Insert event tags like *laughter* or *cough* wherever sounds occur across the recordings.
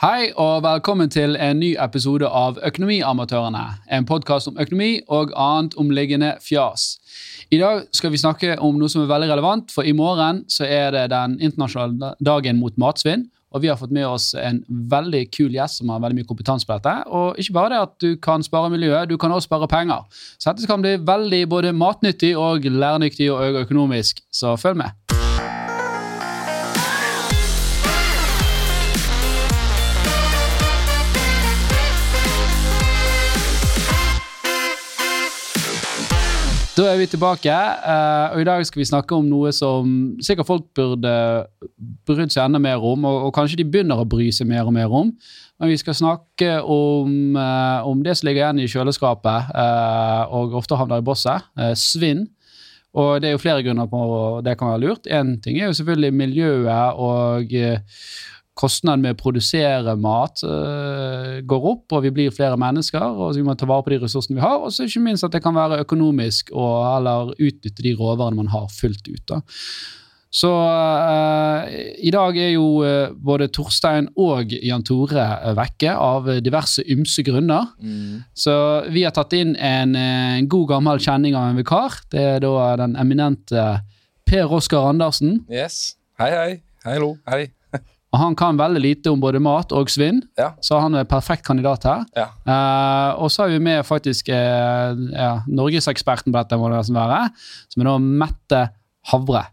Hei og velkommen til en ny episode av Økonomiamatørene. En podkast om økonomi og annet omliggende fjas. I dag skal vi snakke om noe som er veldig relevant, for i morgen så er det den internasjonale dagen mot matsvinn. Og vi har fått med oss en veldig kul gjest som har veldig mye kompetanse på dette. Og ikke bare det at du kan spare miljøet, du kan også spare penger. Så dette kan bli veldig både matnyttig og lærenyttig og økonomisk, så følg med. Da er vi tilbake, eh, og i dag skal vi snakke om noe som sikkert folk burde brydd seg enda mer om, og, og, kanskje de begynner å bry seg mer og mer om. Men vi skal snakke om, eh, om det som ligger igjen i kjøleskapet, eh, og ofte havner i bosset. svinn. Og det er jo flere grunner på det kan være lurt. Én ting er jo selvfølgelig miljøet og kostnaden med å produsere mat uh, går opp, og vi blir flere mennesker, og vi må ta vare på de ressursene vi har. Og så ikke minst at det kan være økonomisk å heller utnytte de råvarene man har fullt ut. da. Så uh, i dag er jo uh, både Torstein og Jan Tore vekke av diverse ymse grunner. Mm. Så vi har tatt inn en, en, god gammel kjenning av en vikar. Det er da den eminente Per Oskar Andersen. Yes. Hei, hei. Hallo. Hei. Og Han kan veldig lite om både mat og svinn, ja. så han er perfekt kandidat her. Ja. Uh, og så har vi med faktisk uh, ja, norgeseksperten på dette, må det være, som er da Mette Havre.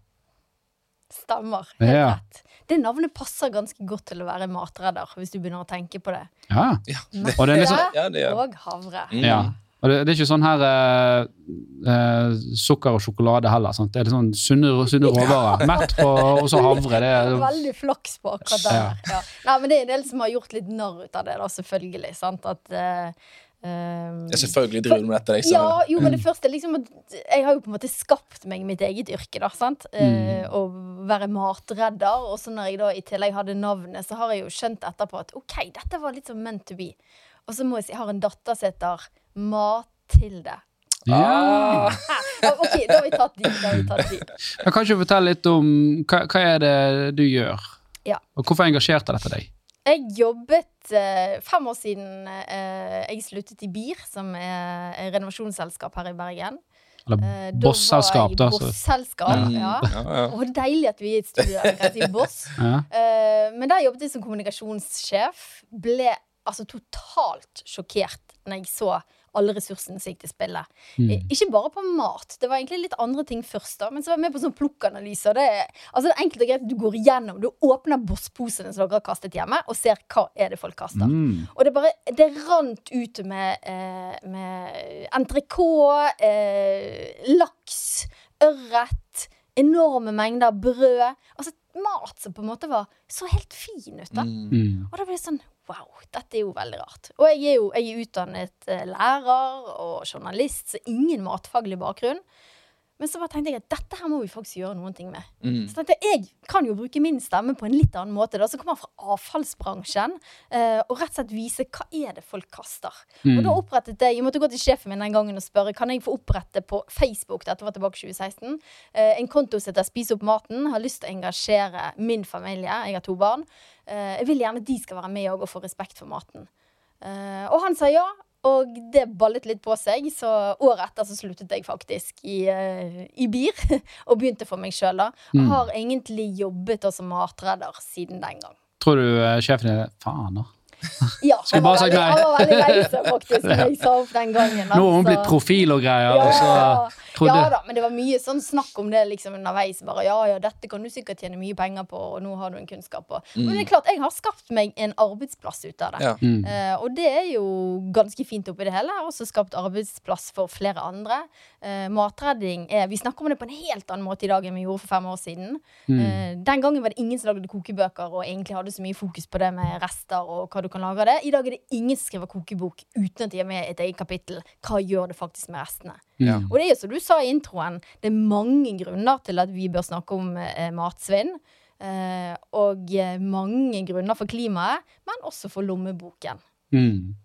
Stemmer. Helt ja. rett. Det navnet passer ganske godt til å være matredder, hvis du begynner å tenke på det. Ja. Mette og, liksom, og havre. Mm. Og det, det, er ikke sånn her eh, eh, sukker og sjokolade heller. Sant? Det er sånn sunne, sunne råvarer. Mett på og så havre. Det er Veldig flaks på akkurat det. Ja. Ja. Nei, men det er en del som har gjort litt narr ut av det, da, selvfølgelig. Sant? At uh, ja, selvfølgelig driver du med dette. Liksom. Ja, jo, men det første liksom Jeg har jo på en måte skapt meg mitt eget yrke, da. sant? Mm. å være matredder. Og så når jeg da i tillegg hadde navnet, så har jeg jo skjønt etterpå at OK, dette var litt sånn meant to be. Og så må jeg si jeg har en datter som heter Mathilde. Ja. Ah. *laughs* ok, da har vi tatt de. Da har vi tatt de. Jeg kan ikke fortelle litt om hva, hva er det du gjør? Ja. Og hvorfor engasjerte dette deg? Jeg jobbet eh, fem år siden eh, jeg sluttet i BIR, som er et renovasjonsselskap her i Bergen. Eller eh, Boss-selskap, da. Boss-selskap, ja. ja. ja, ja. Og deilig at vi er i et studio der kan si Boss. *laughs* ja. eh, men der jobbet jeg som kommunikasjonssjef. Ble altså totalt sjokkert når jeg så alle ressursene som gikk til spille. Mm. Eh, ikke bare på mat. Det var egentlig litt andre ting først, da, men så var jeg med på sånn plukkanalyse. Det, altså det enkelt og greit du går igjennom. Du åpner bossposene som dere har kastet hjemme, og ser hva er det folk kaster. Mm. Og det bare Det rant ut med, eh, med entrecôte, eh, laks, ørret, enorme mengder brød. Altså mat som på en måte var så helt fin ut. da. Mm. Og da ble det sånn Wow, dette er jo veldig rart. Og jeg er jo jeg er utdannet eh, lærer og journalist, så ingen matfaglig bakgrunn. Men så bare tenkte jeg at dette her må vi faktisk gjøre noen ting med. Mm. Så tenkte jeg jeg kan jo bruke min stemme på en litt annen måte, da, som kommer fra avfallsbransjen, uh, og rett og slett vise hva er det folk kaster. Mm. Og da opprettet jeg Jeg måtte gå til sjefen min den gangen og spørre kan jeg få opprette på Facebook dette var tilbake 2016, uh, en konto som heter Spis opp maten. Har lyst til å engasjere min familie. Jeg har to barn. Uh, jeg vil gjerne at de skal være med og få respekt for maten. og han sa ja, og det ballet litt på seg, så året etter så sluttet jeg faktisk i, uh, i BIR. *laughs* og begynte for meg sjøl, da. Mm. har egentlig jobbet som matredder siden den gang. Tror du uh, sjefen er Faen, da. Ja, han var, veldig, han var veldig lei seg faktisk *laughs* når jeg sa opp den gangen. Nå har hun blitt profil og greier. Ja, og så trodde Ja da, men det var mye sånn snakk om det liksom underveis. Bare ja, ja, dette kan du sikkert tjene mye penger på, og nå har du en kunnskap på. Mm. Men det er klart, jeg har skapt meg en arbeidsplass ut av det. Ja. Mm. Uh, og det er jo ganske fint oppi det hele. Jeg har også skapt arbeidsplass for flere andre. Uh, matredding er Vi snakker om det på en helt annen måte i dag enn vi gjorde for fem år siden. Mm. Uh, den gangen var det ingen som lagde kokebøker og egentlig hadde så mye fokus på det med rester og hva du kan lage av det. I dag er det ingen som skriver kokebok uten at de har med et eget kapittel. Hva gjør det faktisk med restene? Ja. Og det er jo som du sa i introen, det er mange grunner til at vi bør snakke om uh, matsvinn. Eh, og eh, mange grunner for klimaet, men også for lommeboken. Mm.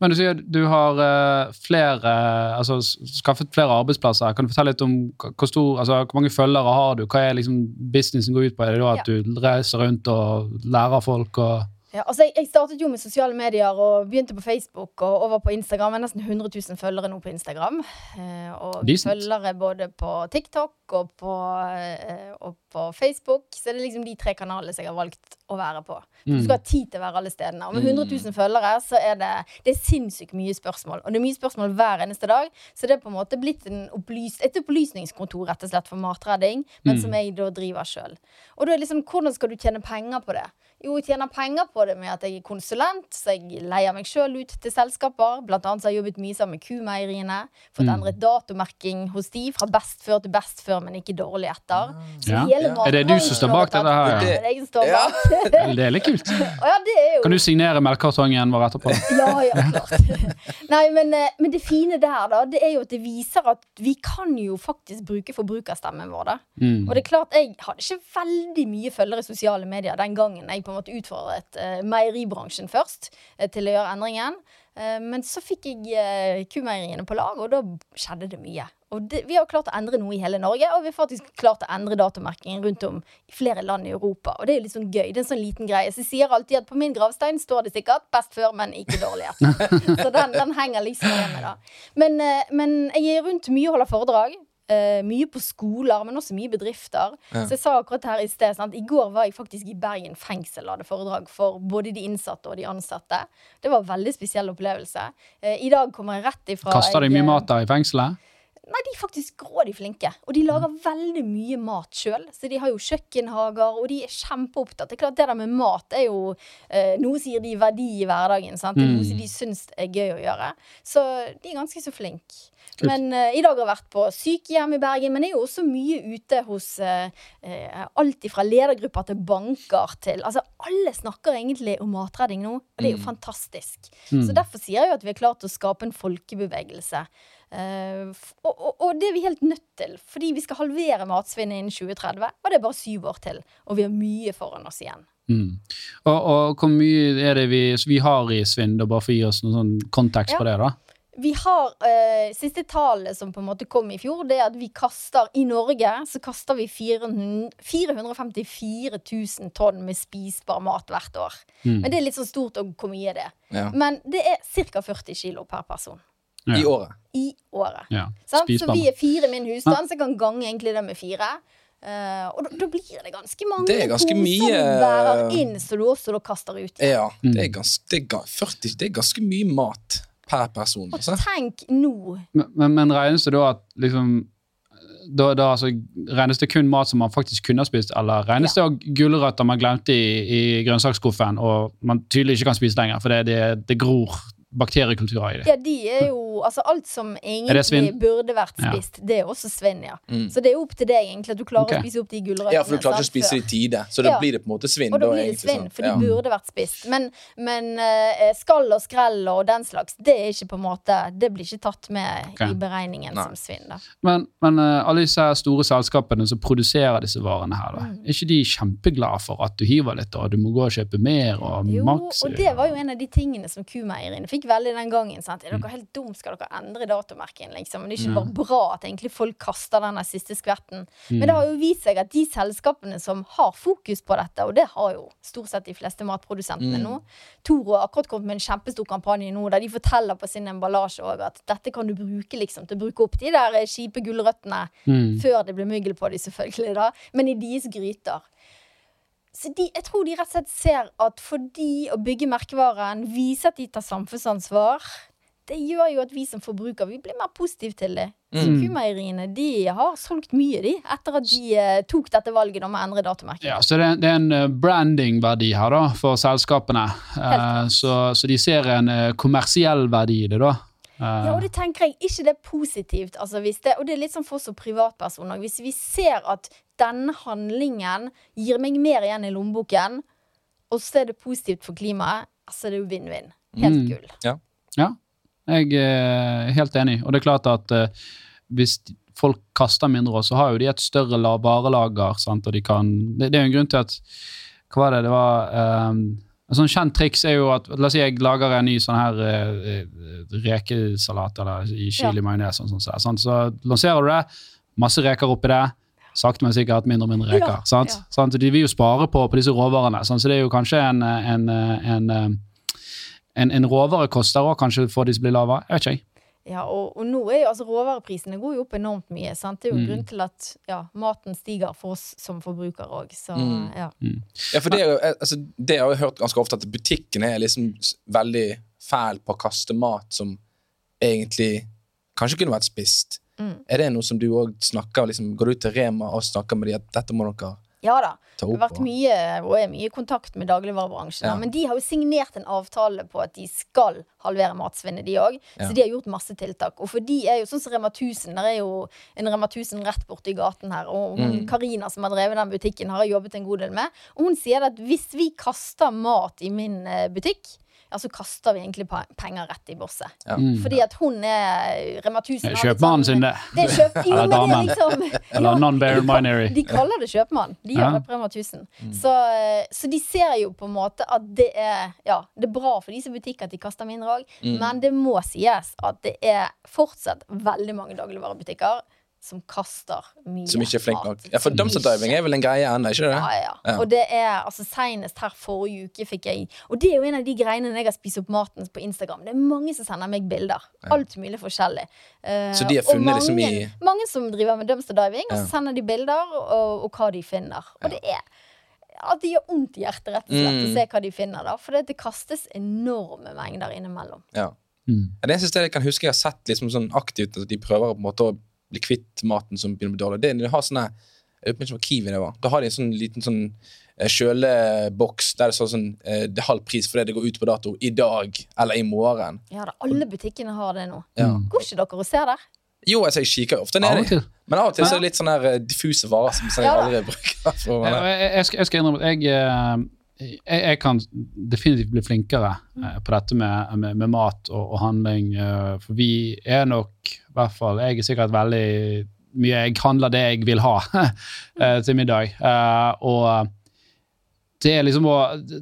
Men du sier du har uh, flere, altså skaffet flere arbeidsplasser. Kan du fortelle litt om hvor, stor, altså, hvor mange følgere har du? Hva er liksom businessen går ut på? Er det da at ja. du reiser rundt og lærer folk? og Ja, altså jeg, jeg, startet jo med sosiale medier og begynte på Facebook og over på Instagram. Jeg har nesten 100 000 følgere nå på Instagram. Eh, og Decent. følgere både på TikTok og på, eh, og på, Facebook. Så det er liksom de tre kanalene som jeg har valgt å være på. For mm. Du skal ha tid til å være alle stedene. Og med 100 mm. 000 følgere så er det, det er sinnssykt mye spørsmål. Og det er mye spørsmål hver eneste dag. Så det er på en måte blitt opplys, et opplysningskontor rett og slett for matredding, men mm. som jeg da driver sjøl. Og da er liksom, hvordan skal du tjene penger på det? Jo, jeg tjener penger på det med at jeg er konsulent, så jeg leier meg sjøl ut til selskaper. Blant annet så har jeg jobbet mye sammen med Kumeieriene. Fått mm. endret datomerking hos de fra best før til best før, men ikke dårlig etter. Ja. Er det du som står bak dette her? Det er jeg som står bak. *laughs* det er litt kult. *laughs* Ja, jo... Kan du signere melkekartongen vår etterpå? *laughs* ja, ja, klart. Nei, men, eh, men, det fine der, da, det er jo at det viser at vi kan jo faktisk bruke forbrukerstemmen vår, da. Mm. Og det er klart, jeg hadde ikke veldig mye følgere i sosiale medier den gangen jeg på en måte utfordret uh, meieribransjen først uh, til å gjøre endringen. Uh, men så fikk jeg kumeieriene på lag, og da skjedde det mye. Og det, vi har klart å endre noe i hele Norge, og vi har faktisk klart å endre datomerkingen rundt om i flere land i Europa. Og det er jo litt sånn gøy. Det er en sånn liten greie. Så jeg sier alltid at på min gravstein står det sikkert 'best før, men ikke dårlig *laughs* så den, den, henger liksom hjemme, da. Men, men jeg er rundt mye og holder foredrag. Uh, mye på skoler, men også mye bedrifter. Ja. Så jeg sa akkurat her I sted sant? I går var jeg faktisk i Bergen fengsel og hadde foredrag for både de innsatte og de ansatte. Det var en veldig spesiell opplevelse. Uh, I dag kommer jeg rett ifra Kaster de mye mat der i fengselet? Nei, de er faktisk grådig flinke. Og de lager mm. veldig mye mat sjøl. Så de har jo kjøkkenhager, og de er kjempeopptatt. Det er klart det der med mat er jo eh, Noe sier de verdi i hverdagen. Sant? Er noe som mm. de syns er gøy å gjøre. Så de er ganske så flinke. Men uh, i dag har jeg vært på sykehjem i Bergen, men jeg er jo også mye ute hos uh, uh, alt fra ledergrupper til banker til Altså, alle snakker egentlig om matredding nå, og det er jo mm. fantastisk. Mm. Så derfor sier jeg jo at vi har klart å skape en folkebevegelse. Uh, og, og, og, det er vi helt nødt til, fordi vi skal halvere matsvinnet innen 2030. Og det er bare syv år til, og vi har mye foran oss igjen. Mm. Og, og, hvor mye er det vi, vi har i svinn, bare for å gi oss noen sånn kontekst ja. på det? da? Vi har uh, Siste tallet som på en måte kom i fjor, det er at vi kaster i Norge så kaster vi 400, 454 000 tonn med spisbar mat hvert år. Mm. Men det er litt så stort, og hvor mye er det? Ja. Men det er ca. 40 kilo per person. I året. I året. Ja. Så vi er fire i min husstand, så jeg kan gange egentlig det med fire. Uh, og da, blir det ganske mange det ganske mye bærer inn, som du også da kaster ut. Ja, det er, ganske, det, er 40, det er ganske mye mat per person. Altså. Og tenk nå Men, men, men regnes det da at liksom da, da altså, Regnes det kun mat som man faktisk kunne ha spist, eller regnes ja. det gulrøtter man glemte i, i grønnsaksskuffen og man tydelig ikke kan spise lenger, for det, det, det gror bakteriekulturer i det. Ja, de er jo Altså alt som egentlig burde vært spist, ja. det er også svinn, ja. Mm. Så det er opp til deg egentlig at du klarer okay. å spise opp de gulrøttene. Ja, for du klarer ikke å spise det i tide, så da ja. blir det på en måte svinn. Og da, blir det svinn, sånn. for de burde vært spist. Men, men uh, skall og skrell og den slags, det er ikke på en måte Det blir ikke tatt med okay. i beregningen Nei. som svinn, da. Men, men uh, alle disse store selskapene som produserer disse varene her, da, mm. er ikke de kjempeglade for at du hiver litt, og du må gå og kjøpe mer og maks? Jo, og det var jo en av de tingene som kumeieriene fikk veldig den gangen. Sant? Er dere helt dum? Skal dere endre datomerken? Liksom? Det er ikke bare bra at egentlig folk kaster den siste skvetten. Mm. Men det har jo vist seg at de selskapene som har fokus på dette, og det har jo stort sett de fleste matprodusentene mm. nå Toro har akkurat kommet med en kjempestor kampanje nå der de forteller på sin emballasje at dette kan du bruke liksom til å bruke opp de der kjipe gulrøttene mm. før det blir myggel på de, selvfølgelig, da. Men i deres gryter. Så de, jeg tror de rett og slett ser at for de å bygge merkevaren, viser at de tar samfunnsansvar, det gjør jo at vi som forbruker vi blir mer positive til det. Mm. Kumeieriene de har solgt mye de, etter at de eh, tok dette valget om å endre datomerket. Ja, så det, det er en uh, brandingverdi her da, for selskapene. Eh, så, så, de ser en kommersiell verdi i det. da. Ja, og det tenker jeg ikke det er positivt. Altså, det, og det er litt sånn for oss som privatpersoner. Hvis vi ser at denne handlingen gir meg mer igjen i lommeboken, og så er det positivt for klimaet, altså det er jo vinn-vinn. Helt mm. gull. Ja. ja. jeg er helt enig. Og det er klart at uh, hvis folk kaster mindre, så har jo de et større varelager. Sant? Og de kan, det, det, er jo en grunn til at Hva var det? Det var um, en sånn kjent triks er jo at La oss si jeg lager en ny sånn her uh, rekesalat eller i chili ja. majones, sånn, sånn, sånn, så lanserer du det. Masse reker oppi det. sakte, men sikkert mindre og mindre reker. Ja, sant? Ja. Sant? De vil jo spare på, på disse råvarene, så det er jo kanskje en, en, en, en, en råvare koster òg, kanskje for de som blir lava. Jeg vet ikke. Ja, og, og, nå er jo altså råvareprisene går jo opp enormt mye. sant? Det er jo mm. grunn til at ja, maten stiger for oss som forbrukere òg. mm. ja. Mm. ja. for det er jo, altså, det har jeg hørt ganske ofte, at butikkene er liksom veldig fæl på å kaste mat som egentlig kanskje kunne vært spist. Mm. Er det noe som du òg snakker liksom, Går du ut til Rema og snakker med dem at dette må dere ja da. Det har vært mye, og er mye kontakt med dagligvarebransjen. Ja. Men de har jo signert en avtale på at de skal halvere matsvinnet, de òg. Ja. Så de har gjort masse tiltak. Og for de er jo sånn som Rema 1000. Der er jo en Rema 1000 rett borti gaten her. Og Karina, mm. Som har drevet den butikken, har jeg jobbet en god del med. Og hun sier at hvis vi kaster mat i min eh, butikk, ja, så kaster vi egentlig penger rett i bosset. Ja. Mm. Fordi at hun er Rema 1000 Kjøpmannen sin, det. det kjøp, *laughs* jo, Eller damen. Liksom, Eller non-binary. De kaller det kjøpmann. De gjør det på Rema 1000. Mm. Så, så, de ser jo på en måte at det er Ja, det er bra for disse butikker at de kaster mindre òg, mm. men det må sies at det er fortsatt veldig mange dagligvarebutikker som kaster mye Som ikke er flink nok. Ja, For dumpster diving er vel en greie ennå, ikke det? Ja, ja, ja. Og det er altså senest her forrige uke fikk jeg Og det er jo en av de greiene når jeg har spist opp maten på Instagram. Det er mange som sender meg bilder. Alt mulig forskjellig. Uh, så de har funnet mange, liksom i Mange som driver med dumpster diving, og så sender de bilder og, og hva de finner. Og det er at de gjør vondt i hjertet, rett og slett, mm. å se hva de finner. da For det kastes enorme mengder innimellom. Ja. Mm. Det eneste stedet jeg kan huske jeg har sett liksom sånn aktivt at de prøver på en måte å bli kvitt maten som begynner å bli dårlig. Det, de har sånne, jeg vet ikke hva Kiwi det var. Da har de en sånn liten sånn eh, kjøleboks der det står sånn eh, det er halv pris fordi det går ut på dato i dag eller i morgen. Ja, da, alle butikkene har det nå. Ja. Går ikke dere og ser der? Jo, altså, jeg kikker ofte ned i. Men av og til så er det litt sånne eh, diffuse varer som jeg aldri bruker. For, jeg, jeg, skal, jeg skal innrømme at jeg jeg, jeg, kan definitivt bli flinkere eh, på dette med, med, med mat og, og handling. Uh, for vi er nok, i hvert fall Jeg er sikkert veldig mye Jeg handler det jeg vil ha uh, *laughs* til middag. og det liksom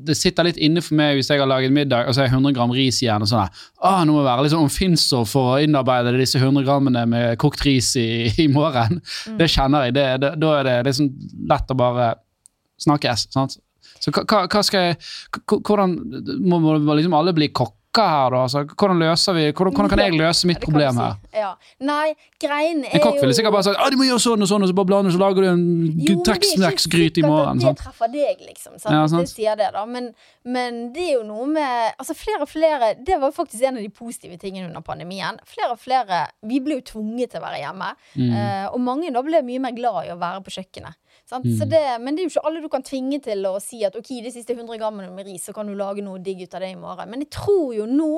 det sitter litt inne for meg hvis jeg har laget middag og så er jeg 100 gram ris igjen. og sånn ah, Nå må det være litt sånn omfinnsomt for å innarbeide disse 100 grammene med kokt ris i, *laughs* i morgen. Mm. Det kjenner jeg. Det, det, da er det liksom lett å bare snakkes. sant? Så hva, hva skal jeg Hvordan må, må liksom alle bli kokker her, da? Altså, hvordan løser vi hvordan, hvordan, kan jeg løse mitt problem her? Ja. Nei, greien er jo En kokk ville sikkert bare sagt at du må gjøre sånn og sånn, og så bare blander så lager du en Tex-Mex-gryte i morgen. Jo, det er ikke sikkert at det treffer deg, liksom. Sant? Ja, sant? Det sier det, da. Men, men, det er jo noe med Altså, flere og flere Det var faktisk en av de positive tingene under pandemien. Flere og flere Vi ble jo tvunget til å være hjemme. Mm. Uh, og mange da ble mye mer glad i å være på kjøkkenet. Mm. Det, men det er jo ikke alle du kan tvinge til å si at ok, de siste 100 grammene med ris, så kan du lage noe digg ut av det i morgen. Men jeg tror jo nå,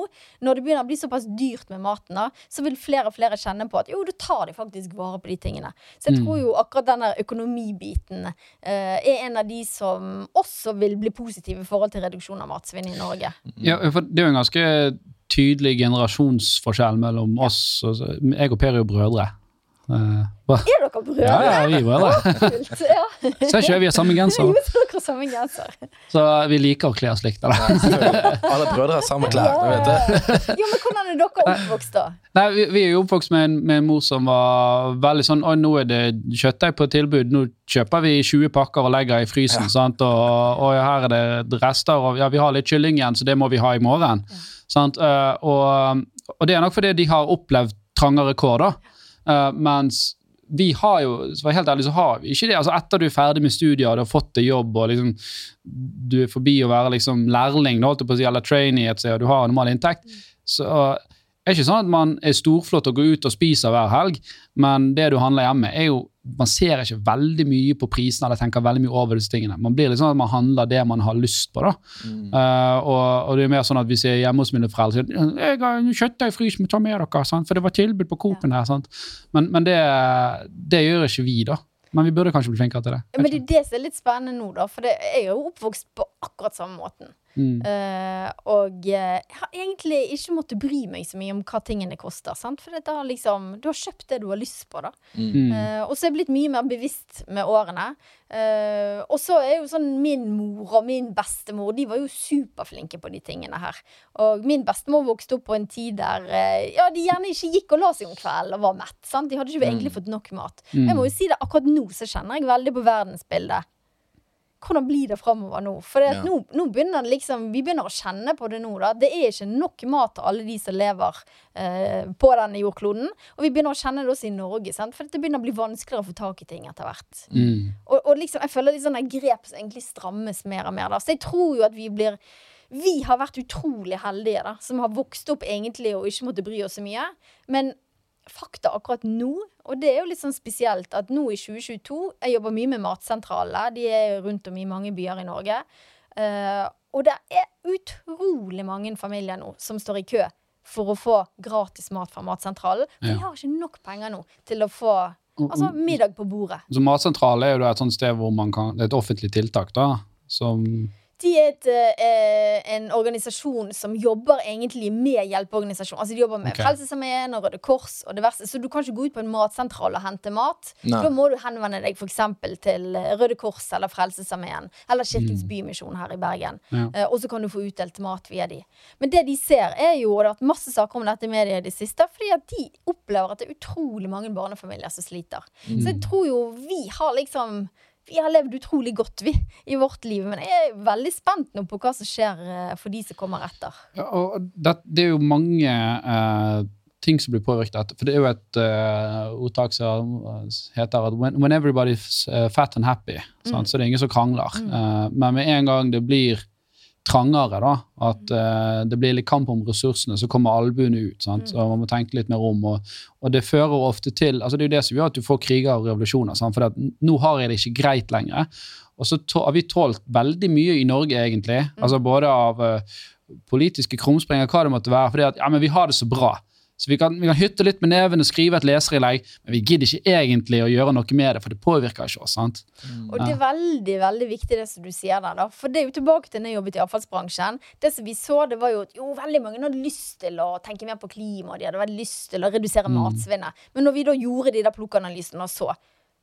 når det begynner å bli såpass dyrt med maten, da, så vil flere og flere kjenne på at jo, du tar de faktisk vare på de tingene. Så jeg mm. tror jo akkurat den der økonomibiten uh, er en av de som også vil bli positive i forhold til reduksjon av matsvinn i Norge. Ja, for det er jo en ganske tydelig generasjonsforskjell mellom oss. Jeg og Per er jo brødre. Uh, er dere brødre? Ja, ja, vi er det ja. *laughs* Så ikke vi har samme genser. *laughs* Jo, samme genser. Så vi liker å kle oss likt. Alle brødre har samme klær. Ja. du vet Jo, men Hvordan er dere oppvokst, da? Nei, vi, vi er jo oppvokst med en, med en, mor som var veldig sånn Oi, nå er det kjøttdeig på tilbud. Nå kjøper vi 20 pakker og legger i frysen. Ja. sant? Og, og, her er det rester, og ja, vi har litt kylling igjen, så det må vi ha i morgen. sant? Uh, og, og det er nok fordi de har opplevd trangere kår. da. Uh, mens vi har jo, for helt ærlig, så har vi ikke det. altså Etter du er ferdig med studier og du har fått deg jobb og liksom, du er forbi å være liksom lærling holdt på å si, eller trainee et sted, og du har normal inntekt, så er ikke sånn at man er storflott og går ut og spiser hver helg, men det du handler hjemme, er jo man ser ikke veldig mye på prisene eller tenker veldig mye over disse tingene. Man blir litt sånn at man handler det man har lyst på. da. Mm. Uh, og, og, det er mer sånn at Hvis jeg er hjemme hos mine foreldre sier jeg har kjøttdeig i frysen, ta med dere, sant? for det var tilbud på Coop-en her. sant? Men, men det, det, gjør ikke vi, da. Men vi burde kanskje bli flinkere til det. Men det er det som er litt spennende nå, da. For det, jeg er jo oppvokst på akkurat samme måten. Mm. Uh, og jeg har egentlig ikke måttet bry meg så mye om hva tingene koster. Sant? For det liksom, du har kjøpt det du har lyst på, da. Mm. Uh, og så er jeg blitt mye mer bevisst med årene. Uh, og så er jo sånn min mor og min bestemor De var jo superflinke på de tingene her. Og min bestemor vokste opp på en tid der ja, de gjerne ikke gikk og la seg om kvelden og var mett. Sant? De hadde ikke egentlig mm. fått nok mat. Mm. Jeg må jo si det, akkurat nå så kjenner jeg veldig på verdensbildet hvordan blir det framover nå? For ja. nå, nå, begynner det liksom, vi begynner å kjenne på det nå. da. Det er ikke nok mat til alle de som lever eh, på denne jordkloden. Og vi begynner å kjenne det også i Norge. Sant? For det begynner å bli vanskeligere å få tak i ting etter hvert. Mm. Og, og, liksom, jeg føler liksom sånne grep som egentlig strammes mer og mer. da. Så jeg tror jo at vi blir vi har vært utrolig heldige, da, som har vokst opp egentlig og ikke måtte bry oss så mye. Men fakta akkurat nå, og det er jo litt sånn spesielt at nå i 2022 Jeg jobber mye med matsentralene. De er rundt om i mange byer i Norge. Uh, og det er utrolig mange familier nå som står i kø for å få gratis mat fra Matsentralen. For ja. de har ikke nok penger nå til å få altså, middag på bordet. Så Matsentralen er jo et sånt sted hvor man kan Det er et offentlig tiltak, da, som de er et, eh, en organisasjon som jobber egentlig med hjelpeorganisasjon. Altså De jobber med okay. Frelsesarmeen og Røde Kors og diverse. Så du kan ikke gå ut på en matsentral og hente mat. Nei. Da må du henvende deg f.eks. til Røde Kors eller Frelsesarmeen eller Kirkens mm. Bymisjon her i Bergen. Ja. Eh, og så kan du få utdelt mat via de. Men det de ser, er jo det har vært masse saker om dette i media i det siste, fordi at de opplever at det er utrolig mange barnefamilier som sliter. Mm. Så jeg tror jo vi har liksom vi har levd utrolig godt, vi, i vårt liv. Men jeg er veldig spent nå på hva som skjer eh, for de som kommer etter. Ja, og det, det, er jo mange uh, ting som blir påvirket. For det er jo et uh, ordtak som heter at when, when everybody's fat and happy, mm. så det er ingen som krangler. Mm. Uh, men med en gang det blir trangere, da, at uh, det blir litt kamp om ressursene, så kommer albuene ut. sant? Mm. Så Man må tenke litt mer om. Og, og, det fører ofte til altså Det er jo det som gjør at du får kriger og revolusjoner. sant? For nå har jeg det ikke greit lenger. Og så har vi tålt veldig mye i Norge, egentlig. Mm. altså Både av uh, politiske krumspringer, hva det måtte være. fordi at ja, men vi har det så bra. Så vi kan, vi kan, hytte litt med neven og skrive et leserinnlegg, men vi gidder ikke egentlig å gjøre noe med det, for det påvirker ikke oss. sant? Mm. Og det er veldig veldig viktig det som du sier der, da. For det er jo tilbake til når jeg jobbet i avfallsbransjen. Det som vi så, det var jo at jo, veldig mange hadde lyst til å tenke mer på klima, og de hadde veldig lyst til å redusere mm. matsvinnet. Men når vi da gjorde de der plukkanalysene og så,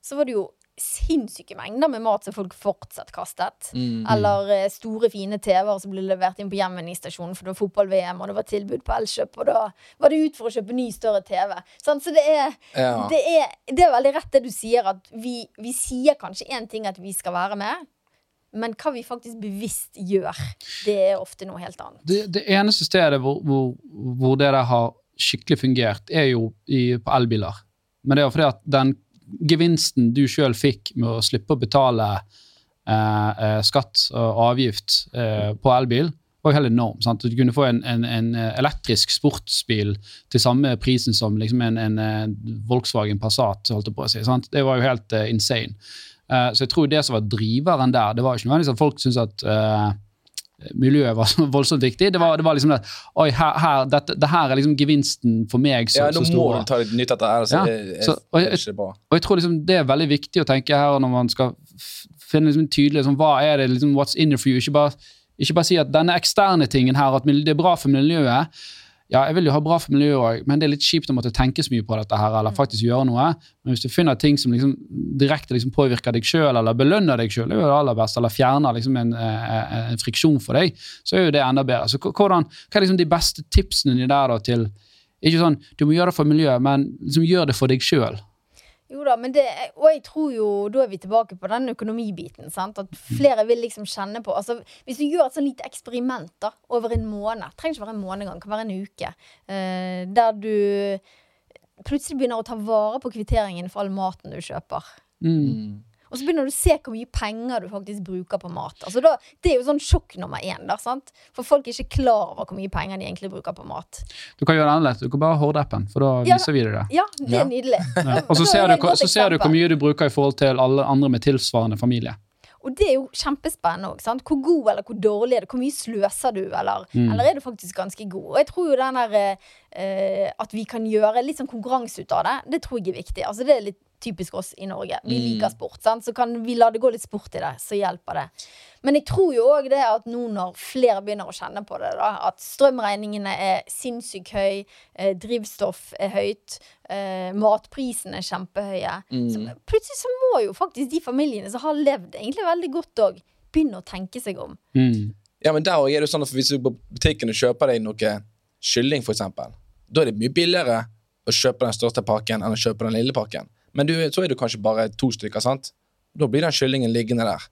så var det jo sinnssyke mengder med mat som folk fortsatt kastet. Mm. Eller eh, store, fine TV-er som ble levert inn på Gjenvinningsstasjonen for det var fotball-VM, og det var tilbud på Elkjøp, og da var det ut for å kjøpe ny, større TV. Sånn, så det er, ja. det, er, det er, veldig rett det du sier, at vi, vi sier kanskje én ting at vi skal være med. Men hva vi faktisk bevisst gjør, det er ofte noe helt annet. Det, det eneste stedet hvor, hvor, hvor, det der har skikkelig fungert, er jo i, på elbiler. Men det er jo fordi at den gevinsten du sjøl fikk med å slippe å betale eh, eh, skatt og avgift eh, på elbil, var helt enorm. Sant? Du kunne få en, en, en, elektrisk sportsbil til samme prisen som liksom en, en, Volkswagen Passat. holdt Det på å si, sant? Det var jo helt uh, insane. Uh, så jeg tror det som var driveren der, det var ikke nødvendigvis at folk syntes at uh, miljøet var så *laughs* voldsomt viktig. Det var, det var liksom det, Oi, her, her, dette, det her er liksom gevinsten for meg så, ja, nå må du ta litt nytt av dette. ja, er, så, og, jeg, og jeg tror liksom det er veldig viktig å tenke her når man skal finne liksom tydelig liksom, hva er det liksom, what's in it for you. Ikke bare, ikke bare si at denne eksterne tingen her, at det er bra for miljøet. Ja, jeg vil jo ha bra for miljøet òg, men det er litt kjipt å måtte tenke så mye på dette her, eller mm. faktisk gjøre noe. Men hvis du finner ting som liksom direkte liksom påvirker deg sjøl, eller belønner deg sjøl, eller fjerner liksom en, eh, eh, en, friksjon for deg, så er jo det enda bedre. Så hvordan, Hva er liksom de beste tipsene dine der da, til Ikke sånn du må gjøre det for miljøet, men liksom gjør det for deg sjøl. Jo da, men det, og jeg tror jo Da er vi tilbake på den økonomibiten. Sant? At flere vil liksom kjenne på altså, Hvis du gjør et sånn lite eksperiment da, over en måned Trenger ikke være en måned engang, kan være en uke. Uh, der du plutselig begynner å ta vare på kvitteringen for all maten du kjøper. Mm. Og så begynner du å se hvor mye penger du faktisk bruker på mat. Altså da, det er jo sånn sjokk nummer én. Da, sant? For folk er ikke klar over hvor mye penger de egentlig bruker på mat. Du kan gjøre det annerledes. Du kan bare horde appen, for da ja, viser vi deg det. Ja, det er nydelig. Ja. Og så *laughs* ser, du, så ser du hvor mye du bruker i forhold til alle andre med tilsvarende familie. Og det er jo kjempespennende òg. Hvor god eller hvor dårlig er det? Hvor mye sløser du, eller, mm. eller er du faktisk ganske god? Og jeg tror jo den der eh, at vi kan gjøre litt sånn konkurranse ut av det, det tror jeg er viktig. Altså det er litt typisk oss i Norge. Vi mm. liker sport, sant? så kan vi la det gå litt sport i det, så hjelper det. Men jeg tror jo òg det at nå når flere begynner å kjenne på det, da, at strømregningene er sinnssykt høy, eh, drivstoff er høyt, eh, matprisene er kjempehøye, mm. så plutselig så må jo faktisk de familiene som har levd egentlig veldig godt òg, begynne å tenke seg om. Mm. Ja, men der er det sånn at Hvis du på butikken og kjøper deg noe kylling, f.eks., da er det mye billigere å kjøpe den største pakken enn å kjøpe den lille pakken. Men du, så er du kanskje bare to stykker, sant? Da blir den kyllingen liggende der.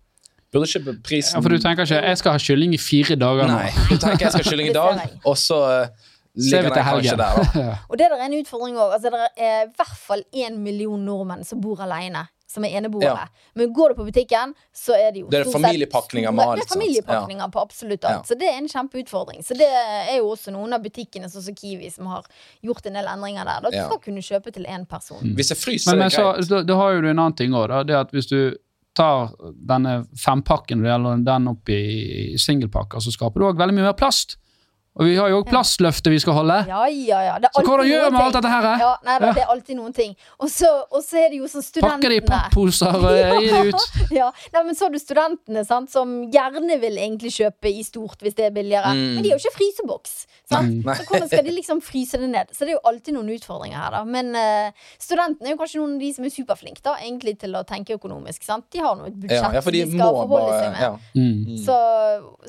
Burde ikke prisen Ja, For du tenker ikke 'jeg skal ha kylling i fire dager' nå? Nei, du tenker 'jeg skal ha kylling i dag', og så uh, ligger den kanskje der. Da. *laughs* og det er en utfordring òg. Altså, det er i hvert fall én million nordmenn som bor alene som er eneboere. Ja. Men går du på butikken, så er det jo Det er familiepakninger med alt. Det er familiepakninger ja. på absolutt alt. Ja. Så det er en kjempeutfordring. Så det er jo også noen av butikkene, sånn som Kiwi, som har gjort en del endringer der. Da du skal kunne kjøpe til én person. Mm. Hvis jeg fryser, men, men så, da, da har jo du en annen ting òg, Det at hvis du tar denne fempakken eller den opp i singelpakker, så skaper du òg veldig mye mer plast. Og vi har jo òg plastløftet vi skal holde. Ja, ja, ja. Så hvordan gjør vi med alt dette her? Ja, nei, ja. Det er alltid noen ting. Og så, er det jo sånn studentene Pakker det *laughs* i papposer og gi det ut. ja, nei, men så har du studentene sant, som gjerne vil egentlig kjøpe i stort hvis det er billigere. Mm. Men de har jo ikke fryseboks. Sant? Mm. Så hvordan skal de liksom fryse det ned? Så det er jo alltid noen utfordringer her, da. Men uh, studentene er jo kanskje noen av de som er superflinke da, egentlig til å tenke økonomisk. Sant? De har nå et budsjett ja, de, de skal forholde seg med. Mm. Så,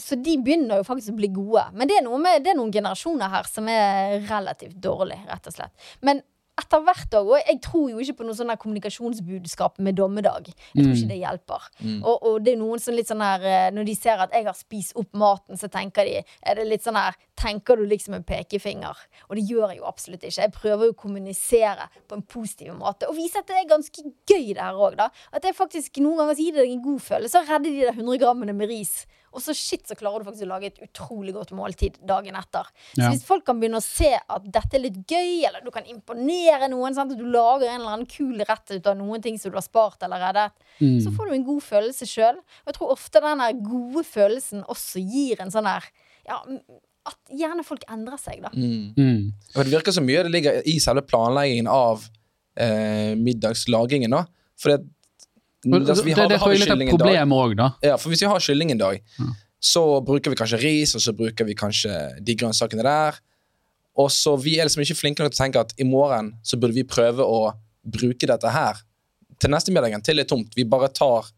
så de begynner jo faktisk å bli gode. Men det er noe med det er noen generasjoner her som er relativt dårlige, rett og slett. Men etter hvert òg. Og jeg tror jo ikke på noe sånn kommunikasjonsbudskap med dommedag. Jeg tror ikke mm. det hjelper. Mm. Og, og, det er noen som litt sånn her eh, Når de ser at jeg har spist opp maten, så tenker de Er det litt sånn her Tenker du liksom en pekefinger? Og det gjør jeg jo absolutt ikke. Jeg prøver jo å kommunisere på en positiv måte. Og vise at det er ganske gøy, det her òg, da. At jeg faktisk noen ganger gir deg en god følelse. Så redder de der 100 grammene med ris. Og så shit, så klarer du faktisk å lage et utrolig godt måltid dagen etter. Så ja. hvis folk kan begynne å se at dette er litt gøy, eller du kan imponere noen, sant? at du lager en eller annen kul rett ut av noen ting som du har spart eller reddet, mm. så får du en god følelse sjøl. Og jeg tror ofte den gode følelsen også gir en sånn her ja, at gjerne folk endrer seg, da. Mm. Mm. Det virker så mye det ligger i selve planleggingen av eh, middagslagingen, da. For det, Altså, det, det, er litt et problem òg, da. Ja, for hvis vi har kylling en dag, mm. så bruker vi kanskje ris, og så bruker vi kanskje de grønnsakene der. Og så vi er liksom ikke flinke nok til å tenke at i morgen så burde vi prøve å bruke dette her til neste middagen, til det er tomt. Vi bare tar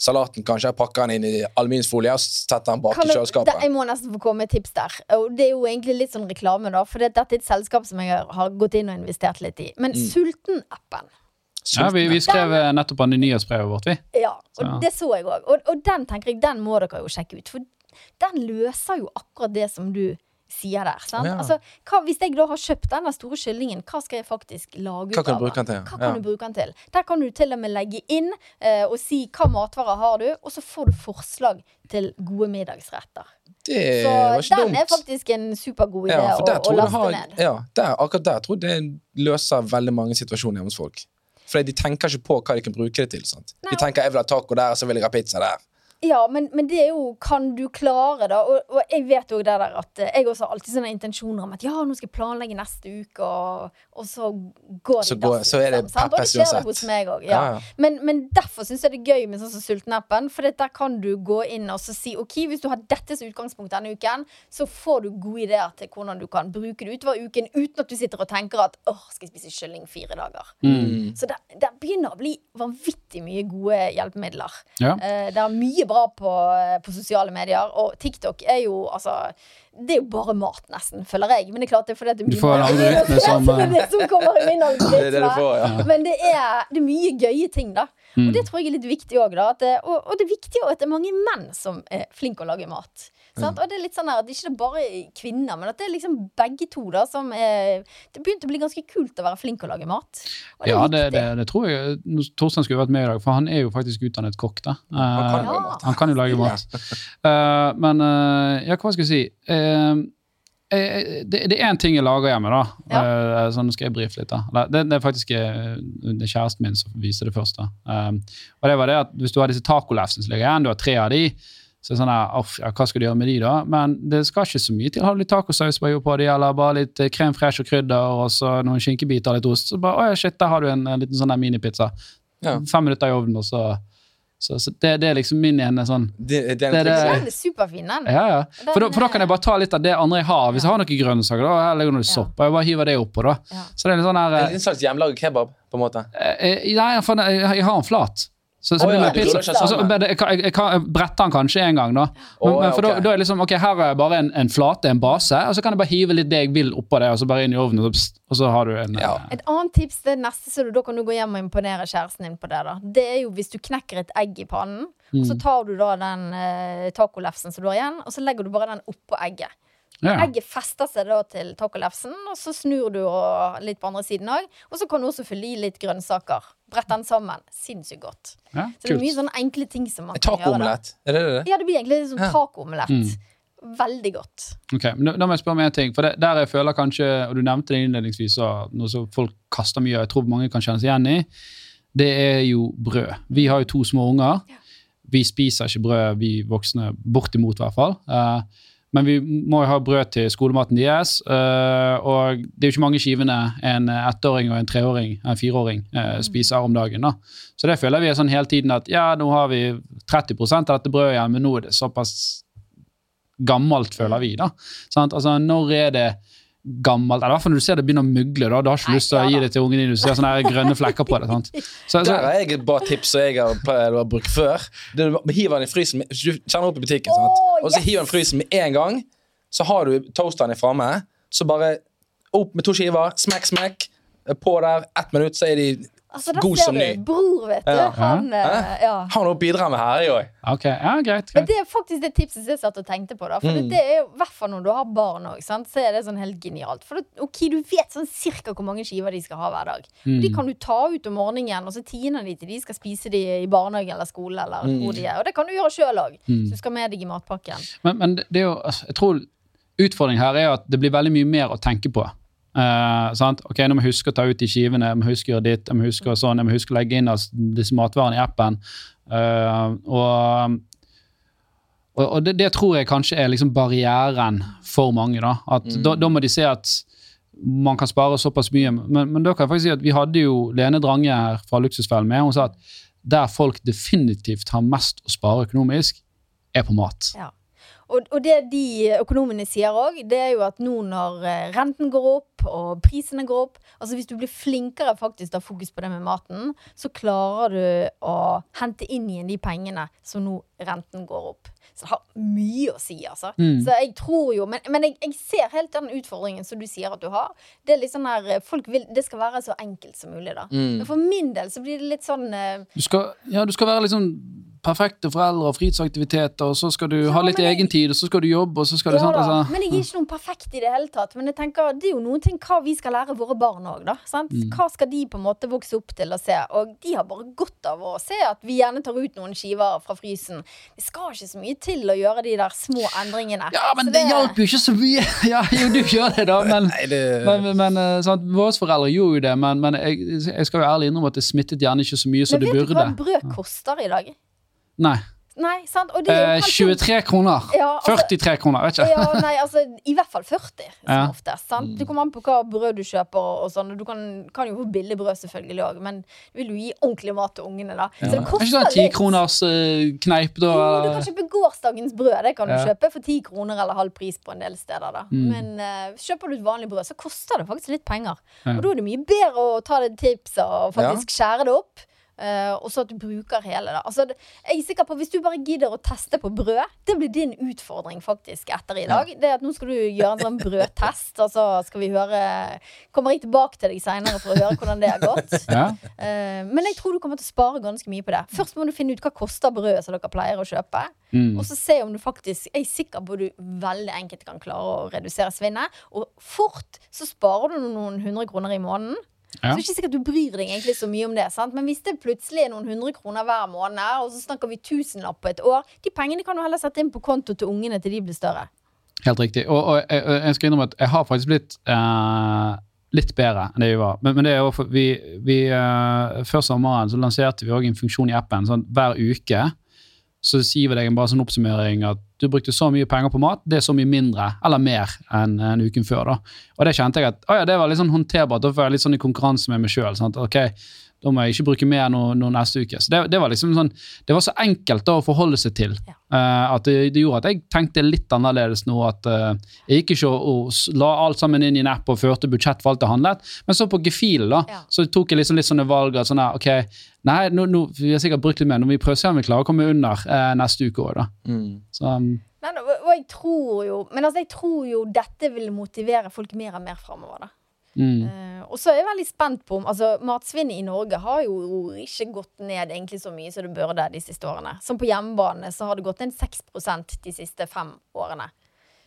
salaten kanskje, pakker den inn i aluminiumsfolie og setter den bak kan i kjøleskapet. Jeg må nesten få komme med tips der. Og det er jo egentlig litt sånn reklame, da. For dette er et selskap som jeg har gått inn og investert litt i. Men mm. Sulten-appen ja, vi, vi skrev den, nettopp an i nyhetsbrevet vårt, vi. Ja, og så. det så jeg òg. Og, og, den tenker jeg, den må dere jo sjekke ut. For den løser jo akkurat det som du sier der. Ja. Altså, hva, hvis jeg da har kjøpt denne store kyllingen, hva skal jeg faktisk lage ut av den? Hva kan ja. du bruke den til? Der kan du til og med legge inn uh, og si hva matvarer har du, og så får du forslag til gode middagsretter. Det så var ikke den dumt. er faktisk en supergod idé ja, å, å laste har, ned. Ja, der, akkurat der tror jeg det løser veldig mange situasjoner hjemme hos folk. For de tenker ikke på hva de kan bruke det til. Sant? De tenker 'jeg vil ha taco der, og så vil jeg ha pizza der'. Ja, men, men, det er jo Kan du klare, da? Og, og jeg vet jo det der at eh, jeg også har alltid sånne intensjoner om at ja, nå skal jeg planlegge neste uke, og, og så går det så, går, så er det Og det skjer det hos meg òg. Ja. Ja, ja. men, men, derfor syns jeg det er gøy med sånn som Sultenappen. For der kan du gå inn og si OK, hvis du har dette som utgangspunkt denne uken, så får du gode ideer til hvordan du kan bruke det utover uken uten at du sitter og tenker at åh, skal jeg spise kylling fire dager. Mm. Så det, det, begynner å bli vanvittig mye gode hjelpemidler. Uh, det er mye bra på, på, sosiale medier. Og TikTok er jo altså Det er jo bare mat, nesten, føler jeg. Men det er klart det er fordi det er mye får algoritme *laughs* som, det som kommer i min algoritme. *laughs* Ja. Men det er, det er, mye gøye ting, da. Mm. Og det tror jeg er litt viktig òg. Og, og, det er viktig at det er mange menn som er flinke å lage mat. Mm. Og det er litt sånn her, at ikke bare kvinner, men at det er liksom begge to da som er Det begynte å bli ganske kult å være flink å lage mat. Det ja, det, det, det, tror jeg. Torstein skulle vært med i dag, for han er jo faktisk utdannet kokk. da. Uh, han, kan ja. han, kan jo lage mat. Uh, men uh, ja, hva skal jeg si? det, det er én ting jeg lager hjemme, da. Ja. Sånn skal jeg brife litt. da. Det, det er faktisk det er kjæresten min som viser det først. da. Um, og det var det at Hvis du har disse tacolefsene som ligger igjen, du har tre av de, Så sånn her, off, ja, Hva skal du gjøre med de, da? Men det skal ikke så mye til. Har du litt tacosaus på de, eller bare litt krem fresh og krydder, og så noen skinkebiter og litt ost, så bare å ja, shit, der har du en, en liten sånn der minipizza. Ja. Fem minutter i ovnen, og så så, så det, det, er liksom min ene sånn det, det, det, det, er superfin, den. Ja, ja. For, da, for da kan jeg bare ta litt av det andre jeg har. Hvis jeg har noen grønnsaker, da eller legger noe sopp, og jeg bare hiver det oppå. da. Så det er litt sånn her... En slags hjemmelaget kebab, på en måte? Eh, eh nei, jeg, jeg har en flat. Så, så oh, ja, pizza, altså, jeg, jeg, jeg, kan brette den kanskje en gang, da. Men, oh, ja, for okay. da, da, er liksom, ok, Her er bare en, en, flate, en base, og så kan jeg bare hive litt det jeg vil oppå det, og så bare inn i ovnen, og så, og så har du en ja. Et annet tips, det neste, så du, da kan du gå hjem og imponere kjæresten din på det, da. Det er jo hvis du knekker et egg i pannen, mm. og så mm. tar du da den eh, tacolefsen som du har igjen, og så legger du bare den oppå egget. Ja. Egget fester seg da til tacolefsen, og så snur du litt på andre siden òg. Og så kan du også fylle i litt grønnsaker. Brett den sammen. Sinnssykt godt. Ja, så det er mye sånne enkle ting som man kan gjøre. Tacoomelett? Er det det? Ja, det blir egentlig sånn ja. tacoomelett. Mm. Veldig godt. Ok, men Da må jeg spørre om en ting. For det, der jeg føler kanskje, og Du nevnte det innledningsvis, noe som folk kaster mye, og jeg tror mange kan kjenne seg igjen i, det er jo brød. Vi har jo to små unger. Ja. Vi spiser ikke brød, vi voksne. Bortimot, i hvert fall. Uh, men vi må jo ha brød til skolematen deres. Uh, og det er jo ikke mange skivene en ettåring og en treåring, en fireåring uh, spiser om dagen. da. Så det føler vi er sånn hele tiden at ja, nå har vi 30 av dette brødet igjen, men nå er det såpass gammelt, føler vi. da. Sånn, altså, når er det gammelt Eller i hvert fall når du ser det begynner å mugle. da, Du har ikke Nei, lyst til å gi det til ungen din. Du ser sånne grønne flekker på det. sant? Så, så, Der har jeg et bra tips som jeg har brukt før. Du hiver den i frysen du kjenner opp i butikken, sant? Oh, og så hiver den i frysen med en gang. Så har du toasteren framme. Så bare opp med to skiver, smekk, smekk. På der, ett minutt, så er de Altså, God som ny. Bror, vet du. Ja. Han, eh, ja. Har noe å bidra med her, jeg òg. Okay. Ja, greit, greit. Men det er faktisk det tipset jeg satt og tenkte på. da For mm. det, det, er jo, hvert fall når du har barn òg, så er det sånn helt genialt. For det, ok, du vet sånn cirka hvor mange skiver de skal ha hver dag. Mm. De kan du ta ut om morgenen, og så tiner de til de skal spise de i barnehage eller skole. Eller mm. hvor de er Og det kan du gjøre sjøl òg, mm. så du skal med deg i matpakken. Men, men det er jo, altså, jeg tror utfordringen her er at det blir veldig mye mer å tenke på. Uh, ok, Nå må jeg huske å ta ut de skivene, jeg må huske å gjøre ditt, jeg må huske å sånn, jeg må huske å legge inn disse matvarene i appen. Uh, og, og det, det, tror jeg kanskje er liksom barrieren for mange. Da at mm. da, da, må de se at man kan spare såpass mye. Men, men da kan jeg faktisk si at vi hadde jo Lene Drange her fra Luksusfellen med. Hun sa at der folk definitivt har mest å spare økonomisk, er på mat. Ja. Og, og, det de økonomene sier òg, det er jo at nå når eh, renten går opp og prisene går opp Altså Hvis du blir flinkere faktisk til å ha fokus på det med maten, så klarer du å hente inn igjen de pengene som nå renten går opp. Så det har mye å si, altså. Mm. Så jeg tror jo Men, men jeg, jeg, ser helt den utfordringen som du sier at du har. Det er litt sånn her folk vil, Det skal være så enkelt som mulig, da. Mm. Men for min del så blir det litt sånn uh, du skal, Ja, du skal være litt sånn perfekte foreldre og fritidsaktiviteter, og så skal du ja, ha litt egen tid, og så skal du jobbe, og så skal ja, du sant, altså. Men jeg er ikke noen perfekt i det hele tatt. Men jeg tenker, det er jo noen ting hva vi skal lære våre barn òg, da. Mm. Hva skal de på en måte vokse opp til å se? Og de har bare godt av å se at vi gjerne tar ut noen skiver fra frysen. Det skal ikke så mye til å gjøre de der små endringene. Ja, men så det, det hjalp jo ikke så mye! *laughs* Ja, jo, du gjør det, da, men, Nei, det... men, men sant, Våre foreldre gjorde jo det, men, men jeg, jeg, skal jo ærlig innrømme at det smittet gjerne ikke så mye som det burde. Men vet du hva brød koster i dag? Nei. Nei, sant? Eh, 23 kroner. Ja, altså, 43 kroner, vet ikke. ja, nei, altså, I hvert fall 40, som ja. oftest. Sant? Du kommer an på hva brød du kjøper. og sånn. Du kan, kan jo få billig brød, selvfølgelig òg, men du vil jo gi ordentlig mat til ungene. da. Ja. Så det koster litt. Ikke kroners uh, kneip, da? Jo, du kan kjøpe gårsdagens brød. Det kan du kjøpe for 10 kroner eller halv pris på en del steder. da. Mm. Men uh, kjøper du et vanlig brød, så koster det faktisk litt penger. Og da er det mye bedre å ta det tipset og faktisk skjære det opp. Uh, og så at du bruker hele. Da. Altså, jeg er sikker på Hvis du bare gidder å teste på brød, det blir din utfordring faktisk etter i dag. Ja. Det at Nå skal du gjøre en sånn brødtest, og så skal vi høre Kommer jeg tilbake til deg seinere for å høre hvordan det har gått. *laughs* Ja. Uh, men jeg tror du kommer til å spare ganske mye på det. Først må du finne ut hva koster brødet som dere pleier å kjøpe. Mm. Og så se om du faktisk Jeg er sikker på at du veldig enkelt kan klare å redusere svinnet. Og fort så sparer du noen hundre kroner i måneden. Ja. Så det er ikke sikkert du bryr deg egentlig så mye om det. Sant? Men hvis det plutselig er noen hundre kroner hver måned, og så snakker vi tusenlapp på et år, de pengene kan du heller sette inn på konto til ungene til de blir større. Helt riktig. Og, og jeg, jeg, skal innrømme at jeg har faktisk blitt eh, litt bedre enn det vi var. Men, men det er jo vi, vi eh, Før sommeren så lanserte vi òg en funksjon i appen sånn hver uke så sier vi deg en bare sånn oppsummering at du brukte så mye penger på mat, det er så mye mindre eller mer enn en uken før. da. Og det kjente jeg at å ja, det var litt sånn håndterbart. Da får jeg litt sånn i konkurranse med meg sjøl. Ok, da må jeg ikke bruke mer nå, nå neste uke. Så det, det, var liksom sånn, det var så enkelt da å forholde seg til. Ja. Uh, at det, det, gjorde at jeg tenkte litt annerledes nå. At uh, jeg gikk ikke og, og, la alt sammen inn i en app og førte budsjett for alt jeg handlet. Men så på gefilen da, ja. så tok jeg liksom litt sånne valg. at sånn ok, nei, nå, nå, vi har sikkert brukt litt mer. Nå må vi prøve å se om vi klarer å komme under uh, neste uke òg, da. Mm. Så, um, men, og jeg tror jo, men altså, jeg tror jo dette vil motivere folk mer og mer framover. Uh, og så er jeg veldig spent på om altså, Matsvinnet i Norge har jo ikke gått ned egentlig så mye som det burde de siste årene. Som på hjemmebane så har det gått ned 6% de siste fem årene.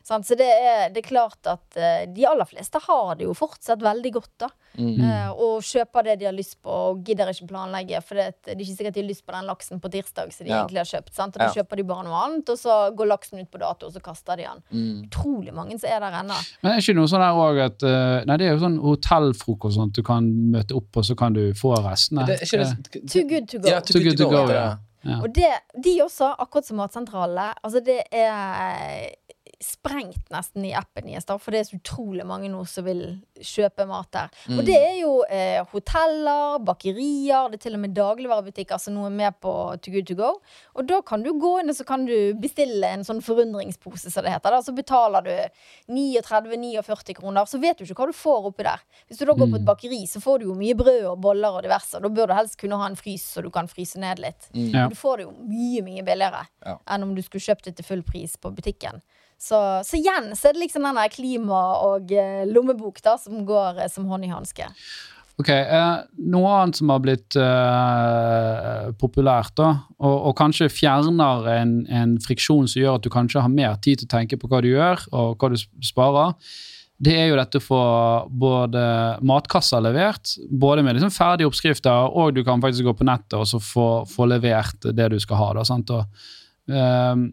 Så det er, det er, klart at uh, de aller fleste har det jo fortsatt veldig godt, da. Mm. Uh, og kjøper det de har lyst på, og gidder ikke planlegge. For det, det, er ikke sikkert de har lyst på den laksen på tirsdag som de ja. egentlig har kjøpt. Sant? Og da ja. kjøper de bare noe annet, og så går laksen ut på dato, og så kaster de den. Mm. Utrolig mange som er der ennå. Men er ikke noe sånn der òg at uh, Nei, det er jo sånn hotellfrokost sånn at du kan møte opp, og så kan du få restene. Det, det, too good to go. Ja, too, too good, good, to go, go ja. Ja. Og det, de også, akkurat som Matsentralene, altså det er sprengt nesten i appen deres, for det er så utrolig mange nå som vil kjøpe mat der. Mm. Og det er jo eh, hoteller, bakerier, det er til og med dagligvarebutikker som nå er med på To Good To Go. Og da kan du gå inn og så kan du bestille en sånn forundringspose, som det heter. Da. Så betaler du 39-49 kroner, så vet du ikke hva du får oppi der. Hvis du da går på et mm. bakeri, så får du jo mye brød og boller og diverse. Da bør du helst kunne ha en frys, så du kan fryse ned litt. Mm. Ja. Du får det jo mye, mye billigere ja. enn om du skulle kjøpt det til full pris på butikken. Så, så, igjen så er det liksom denne klima og eh, lommebok da, som går eh, som hånd i hanske. Ok, eh, Noe annet som har blitt eh, populært, da, og, og, kanskje fjerner en, en, friksjon som gjør at du kanskje har mer tid til å tenke på hva du gjør, og hva du sparer, det er jo dette å få både matkasser levert, både med liksom ferdige oppskrifter, og du kan faktisk gå på nettet og få, få levert det du skal ha. da, sant, og eh,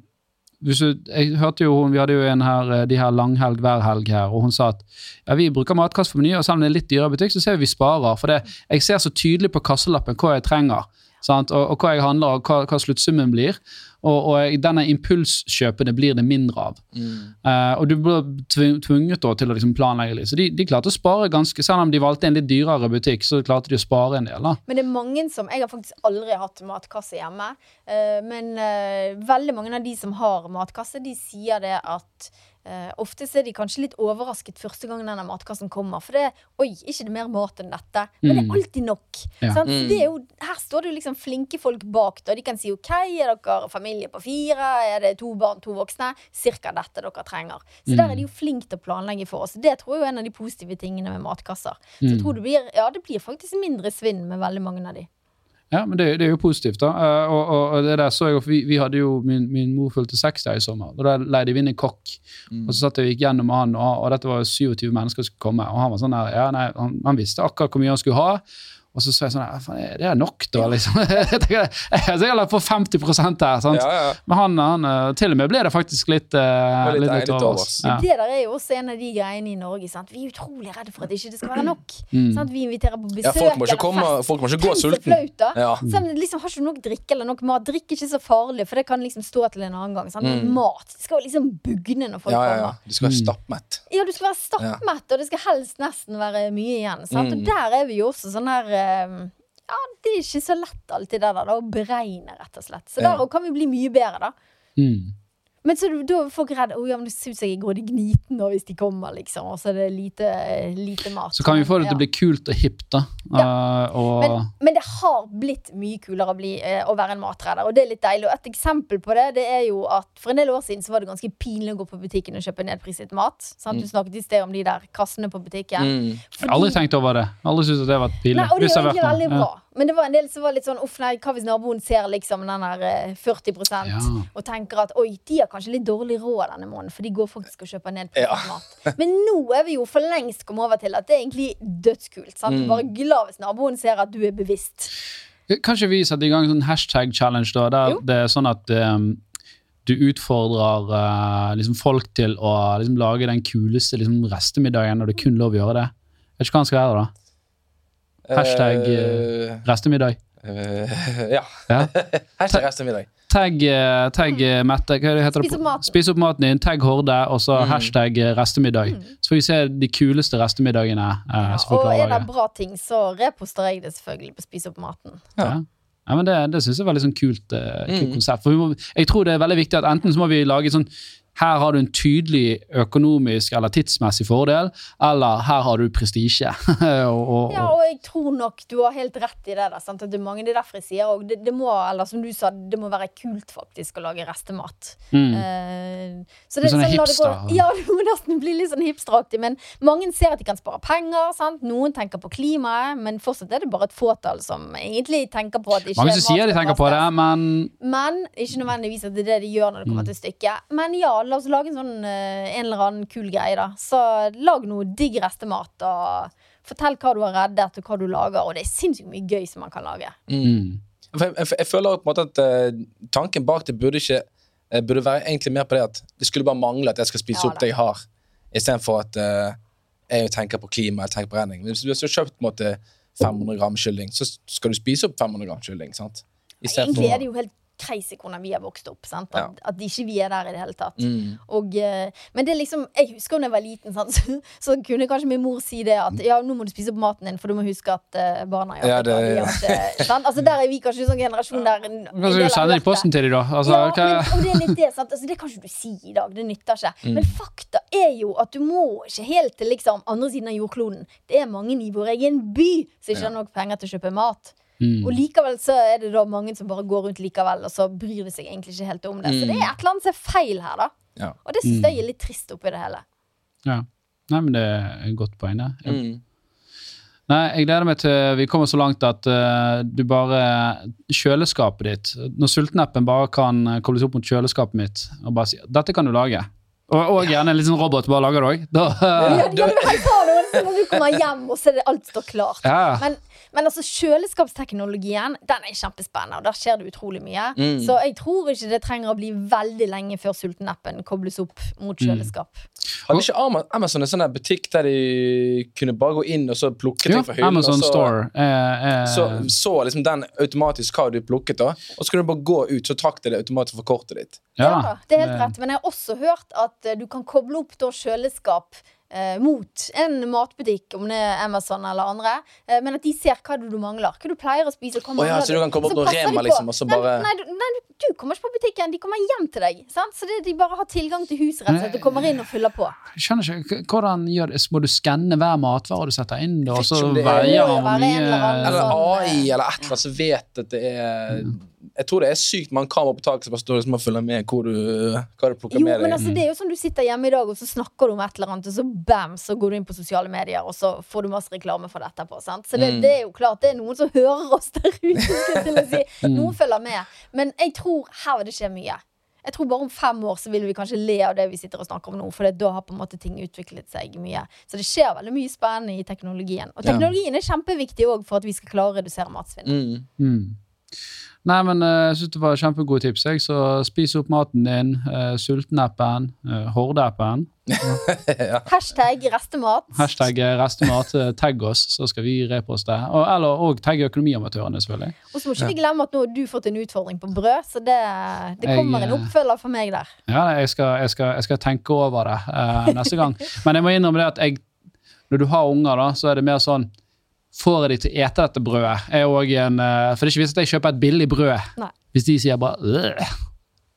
jeg hørte jo, hun, Vi hadde jo en her, eh, de her langhelg hver helg her, og hun sa at ja, vi bruker matkasse for meny, og selv om det er litt dyrere butikk, så ser vi vi sparer. For det, jeg ser så tydelig på kasselappen hva jeg trenger, og, og, hva jeg handler, og hva, hva sluttsummen blir. Og, og denne impulskjøpene blir det mindre av. Mm. Uh, og du blir tvunget til å liksom planlegge litt. Så de, de, klarte å spare ganske, selv om de valgte en litt dyrere butikk, så klarte de å spare en del. da. Men det er mange som Jeg har faktisk aldri hatt matkasse hjemme. Uh, men uh, veldig mange av de som har matkasse, de sier det at Uh, ofte er de kanskje litt overrasket første gang denne matkassen kommer. For det er Oi, ikke det mer mat enn dette? Men det er mm. alltid nok. Ja. Mm. Det er jo, her står det jo liksom flinke folk bak. Da. De kan si OK, er dere familie på fire? Er det to barn, to voksne? Cirka dette dere trenger. Så mm. der er de jo flinke til å planlegge for oss. Det tror jeg er en av de positive tingene med matkasser. Så jeg mm. tror det blir, ja, det blir faktisk mindre svinn med veldig mange av de. Ja, men det, det, er jo positivt, da. Uh, og, og, det der så jeg, vi, vi hadde jo Min, min mor fulgte 60 i sommer, og da leide vi inn en kokk. Mm. Og så satt jeg og gikk gjennom han, og, og dette var 27 mennesker som skulle komme. Og han var sånn der, ja, nei, han, han visste akkurat hvor mye han skulle ha. Og så så jeg sånn Det er nok, da, liksom. *laughs* jeg, har lagt på 50 her. sant? Ja, ja. Men han, han, eh, til og med ble det faktisk litt, uh, litt, litt, litt overs. Ja. Det der er jo også en av de greiene i Norge. sant? Vi er utrolig redde for at det ikke skal være nok. Mm. Sant? Vi inviterer på besøk ja, folk må ikke komme, fest. Folk må ikke gå sulten. Ja. Sånn, liksom, har ikke nok drikke eller nok mat. Drikk ikke så farlig, for det kan liksom stå til en annen gang. sant? Mm. Mat. Det skal liksom bugne når folk ja, kommer. Du skal være stappmett. Ja, du skal være stappmett, og det skal helst nesten være mye igjen. sant? Mm. Og der er vi jo også sånn her ja, det er ikke så lett alltid det der, å beregne, rett og slett. Så der kan vi bli mye bedre, da. Mm. Men så da er folk redde oh, ja, men det ser ut som jeg går i gniten nå hvis de kommer, liksom. Og så er det lite, lite mat. Så kan vi få det til å bli kult og hipt, da. Ja. Uh, og... men, men, det har blitt mye kulere å, bli, uh, å være en matredder, og det er litt deilig. Og et eksempel på det det er jo at for en del år siden så var det ganske pinlig å gå på butikken og kjøpe nedpriset mat. Sant? Du mm. snakket i sted om de der kassene på butikken. Mm. Fordi... Jeg har aldri tenkt over det. Alle syntes det var pinlig. Nei, og det er egentlig veldig bra. Ja. Men det var en del som var litt sånn uff nei, hva hvis naboen ser liksom den der 40 eh, ja. og tenker at oi, de har kanskje litt dårlig råd denne måneden, for de går faktisk og kjøper ned ja. mat. Men nå er vi jo for lengst kommet over til at det er egentlig dødskult. Sant? Mm. Bare glad hvis naboen ser at du er bevisst. Kanskje vi setter i gang en sånn hashtag-challenge, da, der jo. det er sånn at um, du utfordrer uh, liksom folk til å liksom, lage den kuleste liksom, restemiddagen og det er kun lov å gjøre det. Jeg vet ikke hva han skal være, da. Hashtag uh, restemiddag. Uh, *laughs* ja. ja. *laughs* Hashtag restemiddag. Tagg, eh, tagg eh, Mette. Hva heter Spis opp maten. Spis opp maten din. Tagg Horde, og så mm. hashtag restemiddag. Mm. Så får vi se de kuleste restemiddagene. Eh, ja, og er det bra ting, så reposter jeg det selvfølgelig på Spis opp maten. Ja. Ja, men Det, det syns jeg er veldig sånn kult, uh, kult mm. konsept. For må, jeg tror det er veldig viktig at enten så må vi lage sånn her har du en tydelig økonomisk eller tidsmessig fordel, eller her har du prestisje. *laughs* ja, og jeg tror nok du har helt rett i det. Der, sant? Det er mange det er derfor jeg sier òg. det, det, må, eller som du sa, det må være kult faktisk å lage restemat. Mm. Uh, så det, sånn hipster? Gå, ja, *laughs* det må nesten bli litt sånn hipsteraktig. Men mange ser at de kan spare penger. Sant? Noen tenker på klimaet, men fortsatt er det bare et fåtall som egentlig tenker på at ikke Mange som sier de tenker på det, men Men ikke nødvendigvis at det er det de gjør når det kommer mm. til stykket. Men ja, la oss lage en sånn uh, en eller annen kul greie, da. Så lag noe digg restemat, og fortell hva du har reddet, og hva du lager. Og det er sinnssykt mye gøy som man kan lage. Mm. Jeg, jeg, jeg, føler på en måte at uh, tanken bak det burde ikke uh, Burde være egentlig mer på det at det skulle bare mangle at jeg skal spise ja, opp det jeg har, istedenfor at jeg tenker på klima eller tenker på renning. Hvis du har kjøpt på en måte 500 gram kylling, så skal du spise opp 500 gram kylling. sant? Egentlig er det jo helt crazy hvordan vi har vokst opp. At, ja. at, ikke vi er der i det hele tatt. Mm. Og, uh, men det er liksom Jeg husker da jeg var liten, sant, *laughs* så, så, kunne kanskje min mor si det at ja, nå må du spise opp maten din, for du må huske at uh, barna i ja, det, ja. altså, Der er vi kanskje en sånn generasjon der Kanskje du sender i posten til dem, da? Altså, ja, men, og det er litt det, sant? Altså, det kan ikke du si i dag. Det nytter ikke. Mm. Men fakta er jo at du må ikke helt til liksom andre siden av jordkloden. Det er mange i vår egen by som ikke har nok penger til å kjøpe mat. Mm. Og likevel så er det da mange som bare går rundt likevel, og så bryr de seg egentlig ikke helt om det. Mm. Så det er et eller annet som er feil her, da. Ja. Og det syns mm. jeg er litt trist oppi det hele. Ja. Nei, men det er et godt poeng, det. Ja. Mm. Nei, jeg gleder meg til vi kommer så langt at uh, du bare Kjøleskapet ditt Når sultenappen bare kan kobles opp mot kjøleskapet mitt og bare si 'Dette kan du lage'. Og, og gjerne en liten robot bare lager det òg. Da, uh, ja, ja, du, når du kommer hjem, og så er det alt står klart. Ja. Men men altså, kjøleskapsteknologien den er kjempespennende, og der skjer det utrolig mye. Mm. Så jeg tror ikke det trenger å bli veldig lenge før sultenappen kobles opp mot mm. kjøleskap. Mm. Hadde ikke Amazon en sånn butikk der de kunne bare gå inn og så plukke ting fra hyllen? Amazon så, Store. Eh, eh, så, så liksom den automatisk hva du plukket, da. Og så kunne du bare gå ut, så trakk det det automatisk for kortet ditt. Ja, ja det er helt rett. Men jeg har også hørt at eh, du kan koble opp da kjøleskap eh, mot en matbutikk, om det er Amazon eller andre, eh, men at de ser hva du mangler. Hva du pleier å spise. Hva oh, ja, så du kan komme opp på Rema, liksom, og så bare nei, nei, nei, du kommer ikke på butikken, de kommer hjem til deg. Sant? Så det, de bare har tilgang til huset, rett og slett. Du kommer inn og fyller på. Jeg skjønner ikke, hvordan gjør det? Må du skanne hver matvare du setter inn, og så veier hvor mye Eller AI, eller et eller annet som vet at det er jeg tror det er sykt mange kameraer på taket som bare står liksom og følger med hvor du, hva du plukker jo, med deg. Men altså, det er jo sånn du sitter hjemme i dag, og så snakker du om et eller annet, og så bam, så går du inn på sosiale medier, og så får du masse reklame for dette etterpå. Sant? Så det, mm. det, er jo klart, det er noen som hører oss der ute, til å si. *laughs* Mm. Noen følger med. Men jeg tror her vil det skje mye. Jeg tror bare om fem år så vil vi kanskje le av det vi sitter og snakker om nå, for da har på en måte ting utviklet seg mye. Så det skjer veldig mye spennende i teknologien. Og teknologien er kjempeviktig òg for at vi skal klare å redusere matsvinn. Mm. Mm. Nei, men uh, jeg syns det var kjempegode tips. Jeg. Så spis opp maten din. Uh, Sultenappen. Uh, Hordeappen. *laughs* ja. Hashtag restemat. Hashtag restemat. tagg oss, så skal vi reposte. Og, eller òg tagg økonomiamatørene, selvfølgelig. Og så må ikke vi glemme at nå har du fått en utfordring på brød, så det, det kommer jeg, en oppfølger for meg der. Ja, jeg skal, jeg skal, jeg skal tenke over det neste gang. *laughs* men jeg må innrømme det at jeg, når du har unger, da, så er det mer sånn får jeg de til å ete dette brødet? Er en, uh, for det er ikke visst at jeg kjøper et billig brød Nei. hvis de sier bare øh.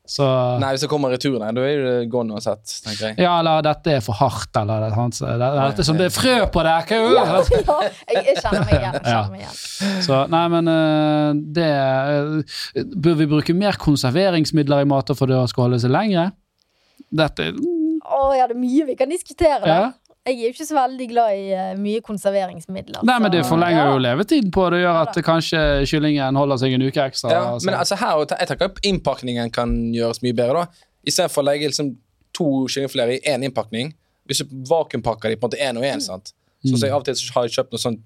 Så, Nei, hvis det kommer retur, nei, da er det gone uansett, tenker jeg. Ja, eller dette er for hardt, eller det, det, det, det, det, det er frø på det! Hva, ja, ja, *laughs* jeg kjenner meg igjen. Kjenner meg igjen. Så, nei, men uh, det uh, Bør vi bruke mer konserveringsmidler i mater for det å skal holde seg lenger? Dette Å ja, det er mye vi kan diskutere. Ja. Jeg er jo ikke så veldig glad i uh, mye konserveringsmidler. Nei, men Det forlenger ja. jo levetiden på det. Gjør at ja, kanskje kyllingen holder seg en uke ekstra. Ja, altså. Men altså her, jeg tenker at innpakningen kan gjøres mye bedre. da. Istedenfor å legge liksom, to kyllingfileter i én innpakning. Hvis du vakuumpakker de på en måte én og én. Mm. sant? Sånn som jeg av og til har jeg kjøpt noe sånn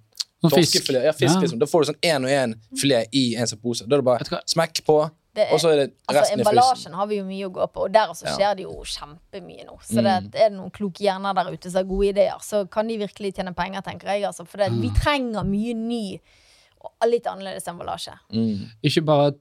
torskefilet. Ja, fisk, liksom. Da får du sånn én og én filet i en sånn pose. Da er det bare smekk på. Er, og så er det altså, resten altså, Emballasjen har vi jo mye å gå på, og der også skjer det jo kjempemye nå. Så det, mm. er det noen kloke hjerner der ute som har gode ideer, så kan de virkelig tjene penger, tenker jeg. Altså, for det, vi mm. trenger mye ny og litt annerledes emballasje. Mm. Ikke bare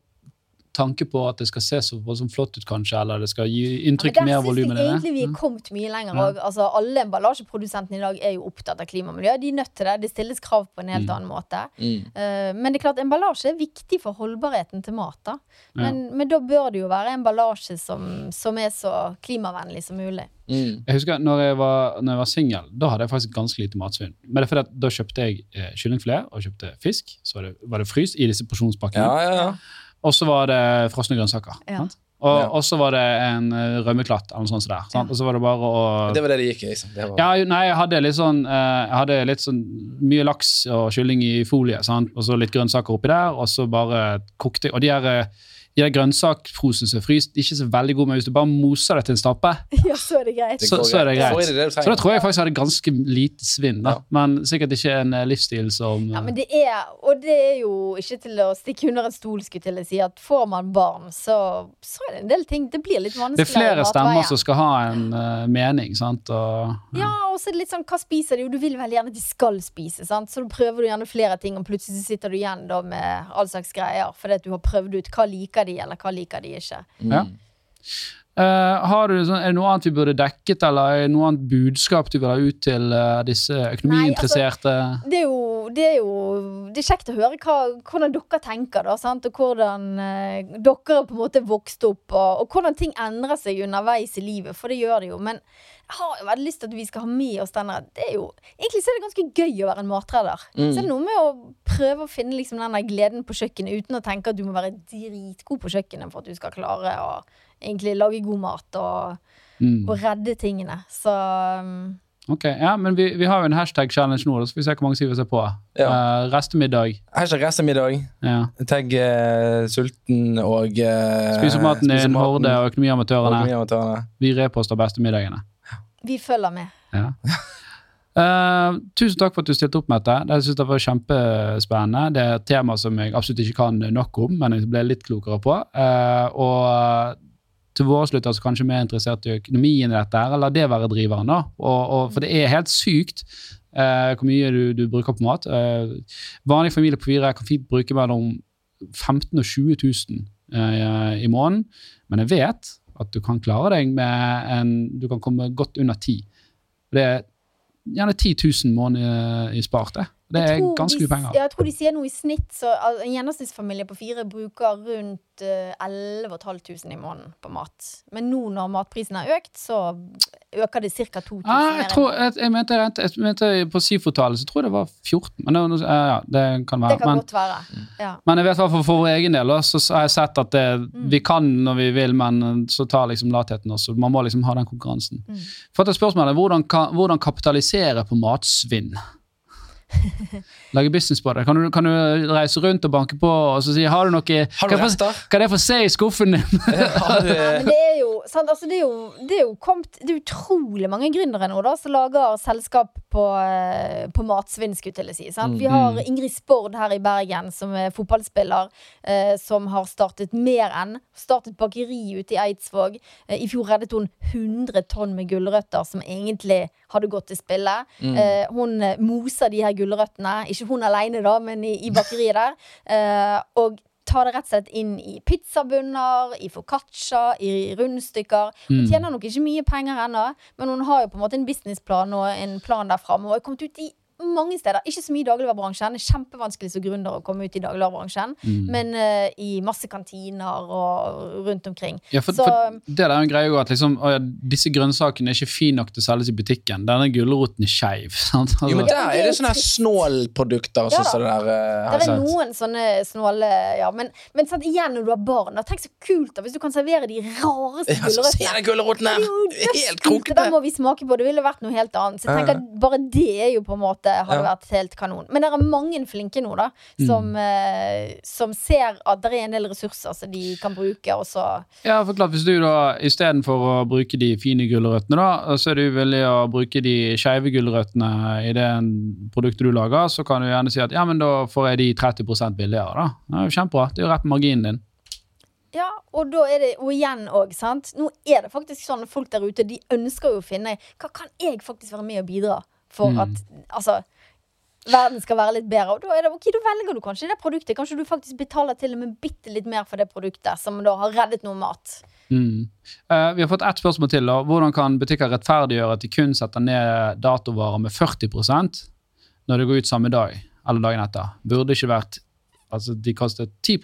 tanke på at det skal se så voldsomt flott ut, kanskje, eller det skal gi inntrykk ja, mer volum enn det. Egentlig vi er kommet mye lenger òg. Ja. Altså, alle emballasjeprodusentene i dag er jo opptatt av klima og miljø. De er nødt til det. Det stilles krav på en helt mm. annen måte. Mm. Uh, men det er klart, emballasje er viktig for holdbarheten til mat. Da. Men, ja. men da bør det jo være emballasje som, som er så klimavennlig som mulig. Mm. Jeg husker når jeg var, når var singel, da hadde jeg faktisk ganske lite matsvinn. Men det er fordi at da kjøpte jeg eh, kyllingfilet og kjøpte fisk. Så var det, var det frys i disse porsjonspakkene. Ja, ja, ja. Og så var det frosne grønnsaker. Ja. Og, ja. så var det en uh, rømmeklatt. eller noe sånt der, ja. Og så var det bare å Det var det det gikk i? liksom. Var... Ja, nei, jeg hadde litt sånn uh, jeg hadde litt sånn mye laks og kylling i folie, sant? og så litt grønnsaker oppi der, og så bare kokte Og de her de der grønnsakposene som er fryst, ikke så veldig gode, men hvis du bare moser det til en stappe, *laughs* ja, så er det greit. Så, så er det greit. Så, så da tror jeg faktisk jeg hadde ganske lite svinn, da. Ja. men sikkert ikke en eh, livsstil som Ja, men det er, og det er jo ikke til å stikke under en stol, skulle til å si, at får man barn, så, så, er det en del ting Det blir litt vanskeligere. Det er flere stemmer som skal ha en uh, mening, sant. Og, ja. ja, og så er det litt sånn, hva spiser de? Jo, du vil veldig gjerne at de skal spise, sant. Så da prøver du gjerne flere ting, og plutselig så sitter du igjen da med all slags greier fordi at du har prøvd ut hva liker de, eller hva liker de ikke. Mm. Ja. Uh, du, sånn, er det noe annet vi burde dekket, eller er det noe annet budskap du vil ha ut til uh, disse økonomiinteresserte? Nei, altså, det, er jo, det, er jo, det er kjekt å høre hva, hvordan dere tenker, da, sant? og hvordan eh, dere på en måte vokste opp, og, og, hvordan ting endrer seg underveis i livet, for det gjør det jo. Men jeg har jo veldig lyst til at vi skal ha med oss denne det er jo, Egentlig så er det ganske gøy å være en matredder. Mm. Så er det noe med å prøve å finne liksom denne gleden på kjøkkenet uten å tenke at du må være dritgod på kjøkkenet for at du skal klare å egentlig lage god mat og, mm. og redde tingene. Så um, Ok, ja, Men vi, vi har jo en hashtag-challenge nå, så får vi se hvor mange siver vi ser på. Ja. Uh, restemiddag. Hashtag restemiddag. Ja. Tagg uh, sulten og uh, Spis maten din, Horde og Økonomiamatørene. økonomiamatørene. Vi reposter bestemiddagene. Vi følger med. Ja. Uh, *laughs* tusen takk for at du stilte opp med dette. Det synes Det var kjempespennende. Det er et tema som jeg absolutt ikke kan nok om, men jeg ble litt klokere på. Uh, og til våre slutter så kanskje mer interessert i økonomien i dette, eller det være driveren. da. Og, og, for det er helt sykt eh, hvor mye du, du, bruker på mat. Eh, vanlig familie på fire kan fint bruke mellom 15 000 og 20 000 eh, i måneden, men jeg vet at du kan klare deg med en Du kan komme godt under ti. Det er gjerne 10 000 måneder i spart. Det er ganske mye penger. Jeg tror de sier noe i snitt, så en gjennomsnittsfamilie på fire bruker rundt 11 500 i måneden på mat. Men nå når matprisen har økt, så øker det ca. 2000. Ah, jeg, tror, jeg, jeg, mente, jeg, mente, På SIFO-tallet så tror jeg det var 14. Men det, ja, det kan være. Det kan men, godt være. Ja. Men jeg vet for, for vår egen del så har jeg sett at det, mm. vi kan når vi vil, men så tar liksom latheten oss. Man må liksom ha den konkurransen. Mm. For et spørsmål er hvordan, hvordan kapitalisere på matsvinn? *laughs* Lage business på det. Kan du, kan du, reise rundt og banke på og så si har du noe Har du hva, hva er det for å se i skuffen din? ja, men det er sant, altså det, er jo, det, er jo kommet, det er utrolig mange gründere nå da, som lager selskap på, eh, på matsvinn, skulle å si. Sant? Vi har mm. Ingrid Spord her i Bergen, som er fotballspiller, eh, som har startet mer enn. Startet bakeri ute i Eidsvåg. Eh, I fjor reddet hun 100 tonn med gulrøtter som egentlig hadde gått til spille. Mm. Eh, hun eh, moser de her gulrøttene. Ikke hun alene, da, men i, i bakeriet der. Eh, og tar det rett og slett inn i pizzabunner, i foccaccia, i rundstykker. Hun mm. tjener nok ikke mye penger ennå, men hun har jo på en måte en businessplan og en plan der framme. Hun har kommet ut i mange steder. Ikke så mye i dagligvarebransjen. Det er kjempevanskelig som gründer å komme ut i dagligvarebransjen. Mm. Men uh, i masse kantiner og rundt omkring. Ja, for, så, for det der er en greie at liksom, å, ja, disse grønnsakene er ikke fine nok til å selges i butikken. Denne gulroten er skeiv. *laughs* Altså. Jo, men der er det sånne snålprodukter. Ja, så det der, uh, der er noen sånne snåle ja. Men, men sant, igjen, når du har barn, tenk så kult da, hvis du kan servere de rareste ja, gulrøttene. Se gulroten her! Helt krokete! Da må vi smake på. Det ville vært noe helt annet. Så jeg tenker at bare det er jo på en måte hadde ja. vært helt kanon. Men det er mange flinke nå, da, som, mm. eh, som ser at det er en del ressurser som de kan bruke, og så Ja, for klart, hvis du da istedenfor å bruke de fine gulrøttene, da, så er du villig å bruke de skeive gulrøttene i det produktet du lager, så kan du gjerne si at ja, men da får jeg de 30 billigere, da. Det er jo kjempebra. Det er jo rett på marginen din. Ja, og da er det Og igjen òg, sant. Nå er det faktisk sånn folk der ute, de ønsker jo å finne Hva kan jeg faktisk være med og bidra for mm. at Altså verden skal være litt bedre. Og da, er det, ok, da velger du kanskje det produktet. Kanskje du faktisk betaler til og med bitte litt mer for det produktet, som da har reddet noe mat. Mm. Uh, vi har fått ett spørsmål til. Da. Hvordan kan butikker rettferdiggjøre at de kun setter ned datovarer med 40% når det går ut samme dag eller dagen etter? Burde ikke vært Altså, de kostet 10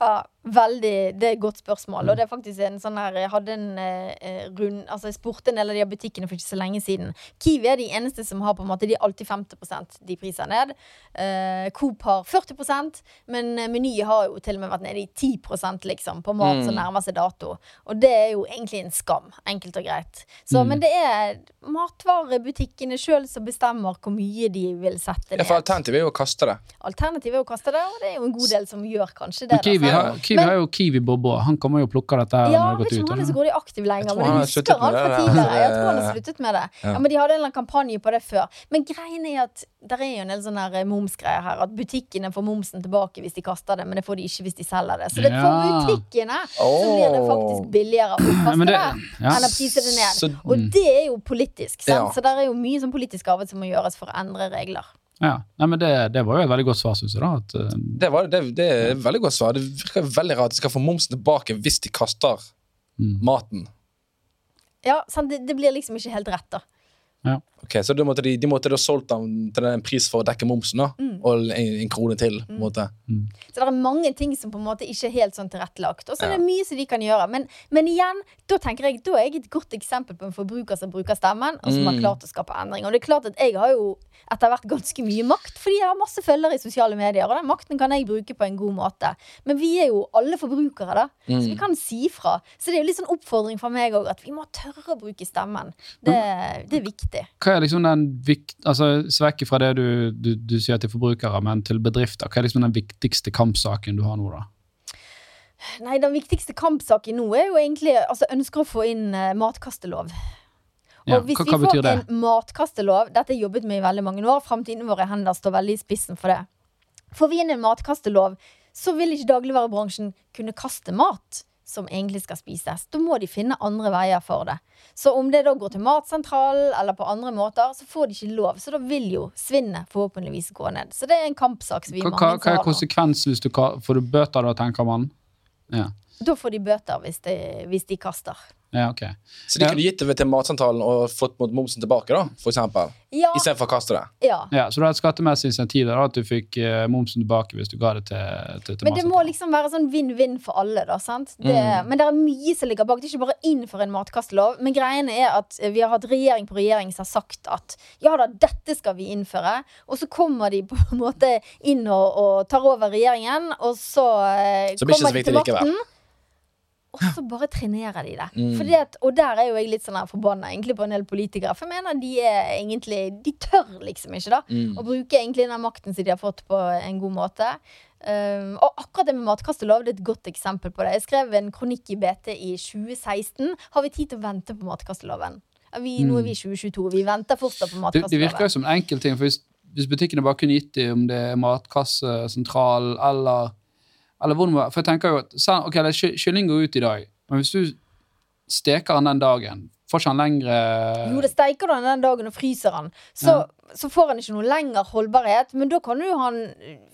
Ja, veldig. Det er et godt spørsmål. Og det er faktisk en sånn her Jeg hadde en eh, rund Altså, jeg spurte en del av de butikkene for ikke så lenge siden. Kiwi er de eneste som har på en måte De er alltid 50% de priser ned. Eh, Coop har 40% men eh, Meny har jo til og med vært nede i 10% liksom, på mat mm. som nærmer seg dato. Og det er jo egentlig en skam. Enkelt og greit. Så, mm. Men det er matvarebutikkene sjøl som bestemmer hvor mye de vil sette ned. Ja, for alternativet er jo å kaste det. Alternativet er å kaste det, og det er jo en god del som gjør kanskje det. Kiwi, har, Kiwi men, har, jo Kiwi Bobo. Han kommer jo og plukker dette. her Ja, når det har om han er så godt aktiv lenger, men jeg husker han fra tidligere. Jeg tror han har sluttet med det. Ja. Men de hadde en eller annen kampanje på det før. Men greien er at det er jo en del sånne her momsgreier her. At butikkene får momsen tilbake hvis de kaster det, men det får de ikke hvis de selger det. Så det for butikkene så blir det faktisk billigere å kaste det, enn å prise det ned. Og det er jo politisk, sant? så det er jo mye sånn politisk arbeid som må gjøres for å endre regler. Ja, Nei, men det, det, var jo et veldig godt svar, syns jeg. da. At, uh, det, var, det, det, er et veldig godt svar. Det virker veldig rart at de skal få momsen tilbake hvis de kaster mm. maten. Ja, sant? Det, det, blir liksom ikke helt rett, da. Ja. Ok, Så måtte de, de, måtte da solgt den til en pris for å dekke momsen, da? Mm. Og en, en, krone til? på en mm. måte. Mm. Så det er mange ting som på en måte ikke er helt sånn tilrettelagt. Og så er det mye som de kan gjøre. Men, men, igjen, da tenker jeg, da er jeg et godt eksempel på en forbruker som bruker stemmen, og som har mm. klart å skape endring. Og det er klart at jeg har jo etter hvert ganske mye makt, fordi jeg har masse følgere i sosiale medier. Og den makten kan jeg bruke på en god måte. Men vi er jo alle forbrukere, da. Mm. Så vi kan si fra. Så det er jo litt sånn oppfordring fra meg òg, at vi må tørre å bruke stemmen. Det, det, er viktig. Hva er liksom den altså Svekke fra det du, du, du, sier til forbrukere, men til bedrifter. Hva er liksom den viktigste kampsaken du har nå, da? Nei, den viktigste kampsaken nå er jo egentlig altså ønsker å få inn uh, matkastelov. Ja, og hvis hva, hva vi får en matkastelov Dette har jeg jobbet med i veldig mange år. Framtiden vår i hender står veldig i spissen for det. Får vi inn en matkastelov, så vil ikke dagligvarebransjen kunne kaste mat som egentlig skal spises. Da må de finne andre veier for det. Så om det da går til Matsentralen eller på andre måter, så får de ikke lov. Så da vil jo svinnet forhåpentligvis gå ned. Så det er en kampsak. Hva, hva, hva er konsekvensen hvis du får du bøter da, tenker man? Ja. Da får de bøter hvis de, hvis de kaster. Ja, okay. Så de kunne gitt det til Matsentralen og fått momsen tilbake, da, for eksempel? Ja. Istedenfor å kaste det? Ja. ja. Så du har et skattemessig insentiv der, at du fikk uh, momsen tilbake hvis du ga det til, til, til Men det må liksom være sånn vinn-vinn for alle, da. sant? Det, mm. Men det er mye som ligger bak. Det er ikke bare å innføre en matkastelov. Men greiene er at vi har hatt regjering på regjering som har sagt at ja da, dette skal vi innføre. Og så kommer de på en måte inn og, og tar over regjeringen, og så, uh, så kommer de til makten og så bare trenerer de det. Mm. At, og der er jo jeg litt sånn forbanna på en del politikere. For jeg mener de er egentlig De tør liksom ikke, da. Mm. Å bruke egentlig den makten som de har fått, på en god måte. Um, og akkurat det med matkastelov det er et godt eksempel på det. Jeg skrev en kronikk i BT i 2016. Har vi tid til å vente på matkasteloven? Vi, mm. Nå er vi i 2022. Vi venter fortsatt på matkasteloven. Det, det virker jo som en enkel ting. For hvis, hvis butikkene bare kunne gitt dem om det er matkassesentral eller eller hvordan, For jeg tenker jo at ok, kylling går ut i dag, men hvis du steker den den dagen, får ikke han lengre Jo, det steiker du den dagen og fryser den, så, ja. så, får han ikke noe lengre holdbarhet. Men da kan du han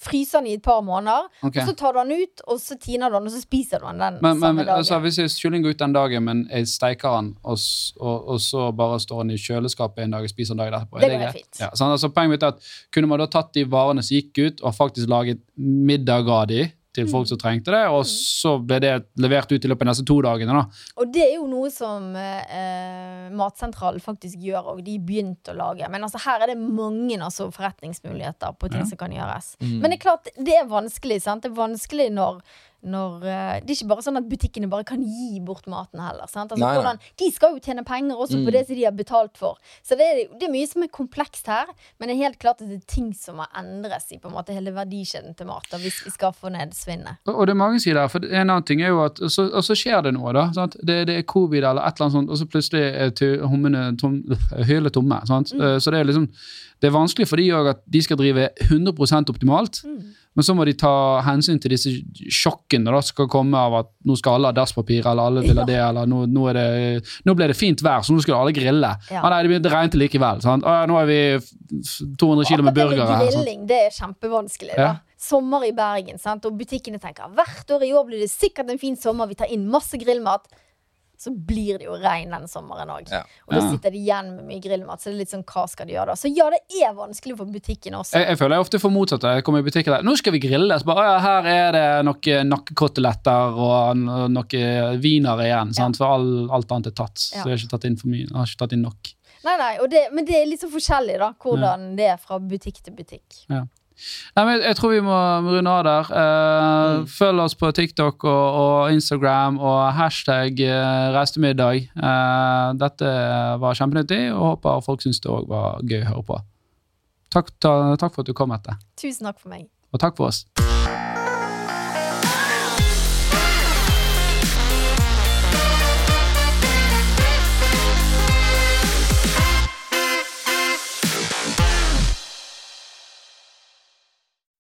fryse den i et par måneder, okay. så tar du den ut, og så tiner du den, og så spiser du den den men, samme men, dagen. Altså, hvis kylling går ut den dagen, men jeg steiker den, og, og, og, så bare står den i kjøleskapet en dag og spiser en dag etterpå, det, det greit? fint. Ja, så, altså, poenget mitt er at kunne man da tatt de varene som gikk ut, og faktisk laget middag av de til folk som trengte det, og så ble det levert ut i løpet av neste to dagene. da. Og det er jo noe som eh, Matsentralen faktisk gjør òg. De begynte å lage. Men altså, her er det mange altså, forretningsmuligheter på ting ja. som kan gjøres. Mm. Men det er klart, det er vanskelig. sant? Det er vanskelig når når uh, Det er ikke bare sånn at butikkene bare kan gi bort maten heller. Altså, nei, hvordan, de skal jo tjene penger også mm. på det som de har betalt for. Så det er, det er, mye som er komplekst her, men det er helt klart at det er ting som må endres i på en måte hele verdikjeden til mat. hvis vi skal få ned svinnet. Og, og, det er mange sider for En annen ting er jo at så, og så skjer det noe, da. Det, det, er covid eller et eller annet sånt, og så plutselig er hummene tom, *laughs* høle tomme. Mm. Uh, så det er liksom Det er vanskelig for de òg at de skal drive 100% optimalt. Mm. Men så må de ta hensyn til disse sjokkene som skal komme av at nå skal alle ha dasspapir, eller alle vil ha det, eller nå, nå, det, nå, ble det fint vær, så nå skulle alle grille. Ja. Ah, nei, det, regnet likevel. Sant? Ah, nå er vi 200 kg med burgere. Grilling det er kjempevanskelig. da. Sommer i Bergen, sant? og butikkene tenker hvert år i år blir det sikkert en fin sommer, vi tar inn masse grillmat så blir det jo regn den sommeren òg. Ja. Og da sitter de igjen med mye grillmat. Så det er litt sånn, hva skal de gjøre da? Så ja, det er vanskelig for butikken også. Jeg, jeg føler jeg ofte får motsatt. Jeg kommer i butikken der, nå skal vi grille. Så bare, ja, her er det noen nakkekoteletter og noen wiener igjen. Ja. For all, alt annet er tatt. Så jeg har ikke tatt inn for mye. Jeg har ikke tatt inn nok. Nei, nei, det, Men det er litt så forskjellig, da, hvordan det er fra butikk til butikk. Ja. Nei, men Jeg tror vi må runde av der. Uh, mm. Følg oss på TikTok og, og Instagram og hashtag uh, reisemiddag. Uh, dette var kjempenyttig, og håper folk syns det òg var gøy å høre på. Takk, ta, takk, for at du kom, Mette. Tusen takk for meg. Og takk for oss.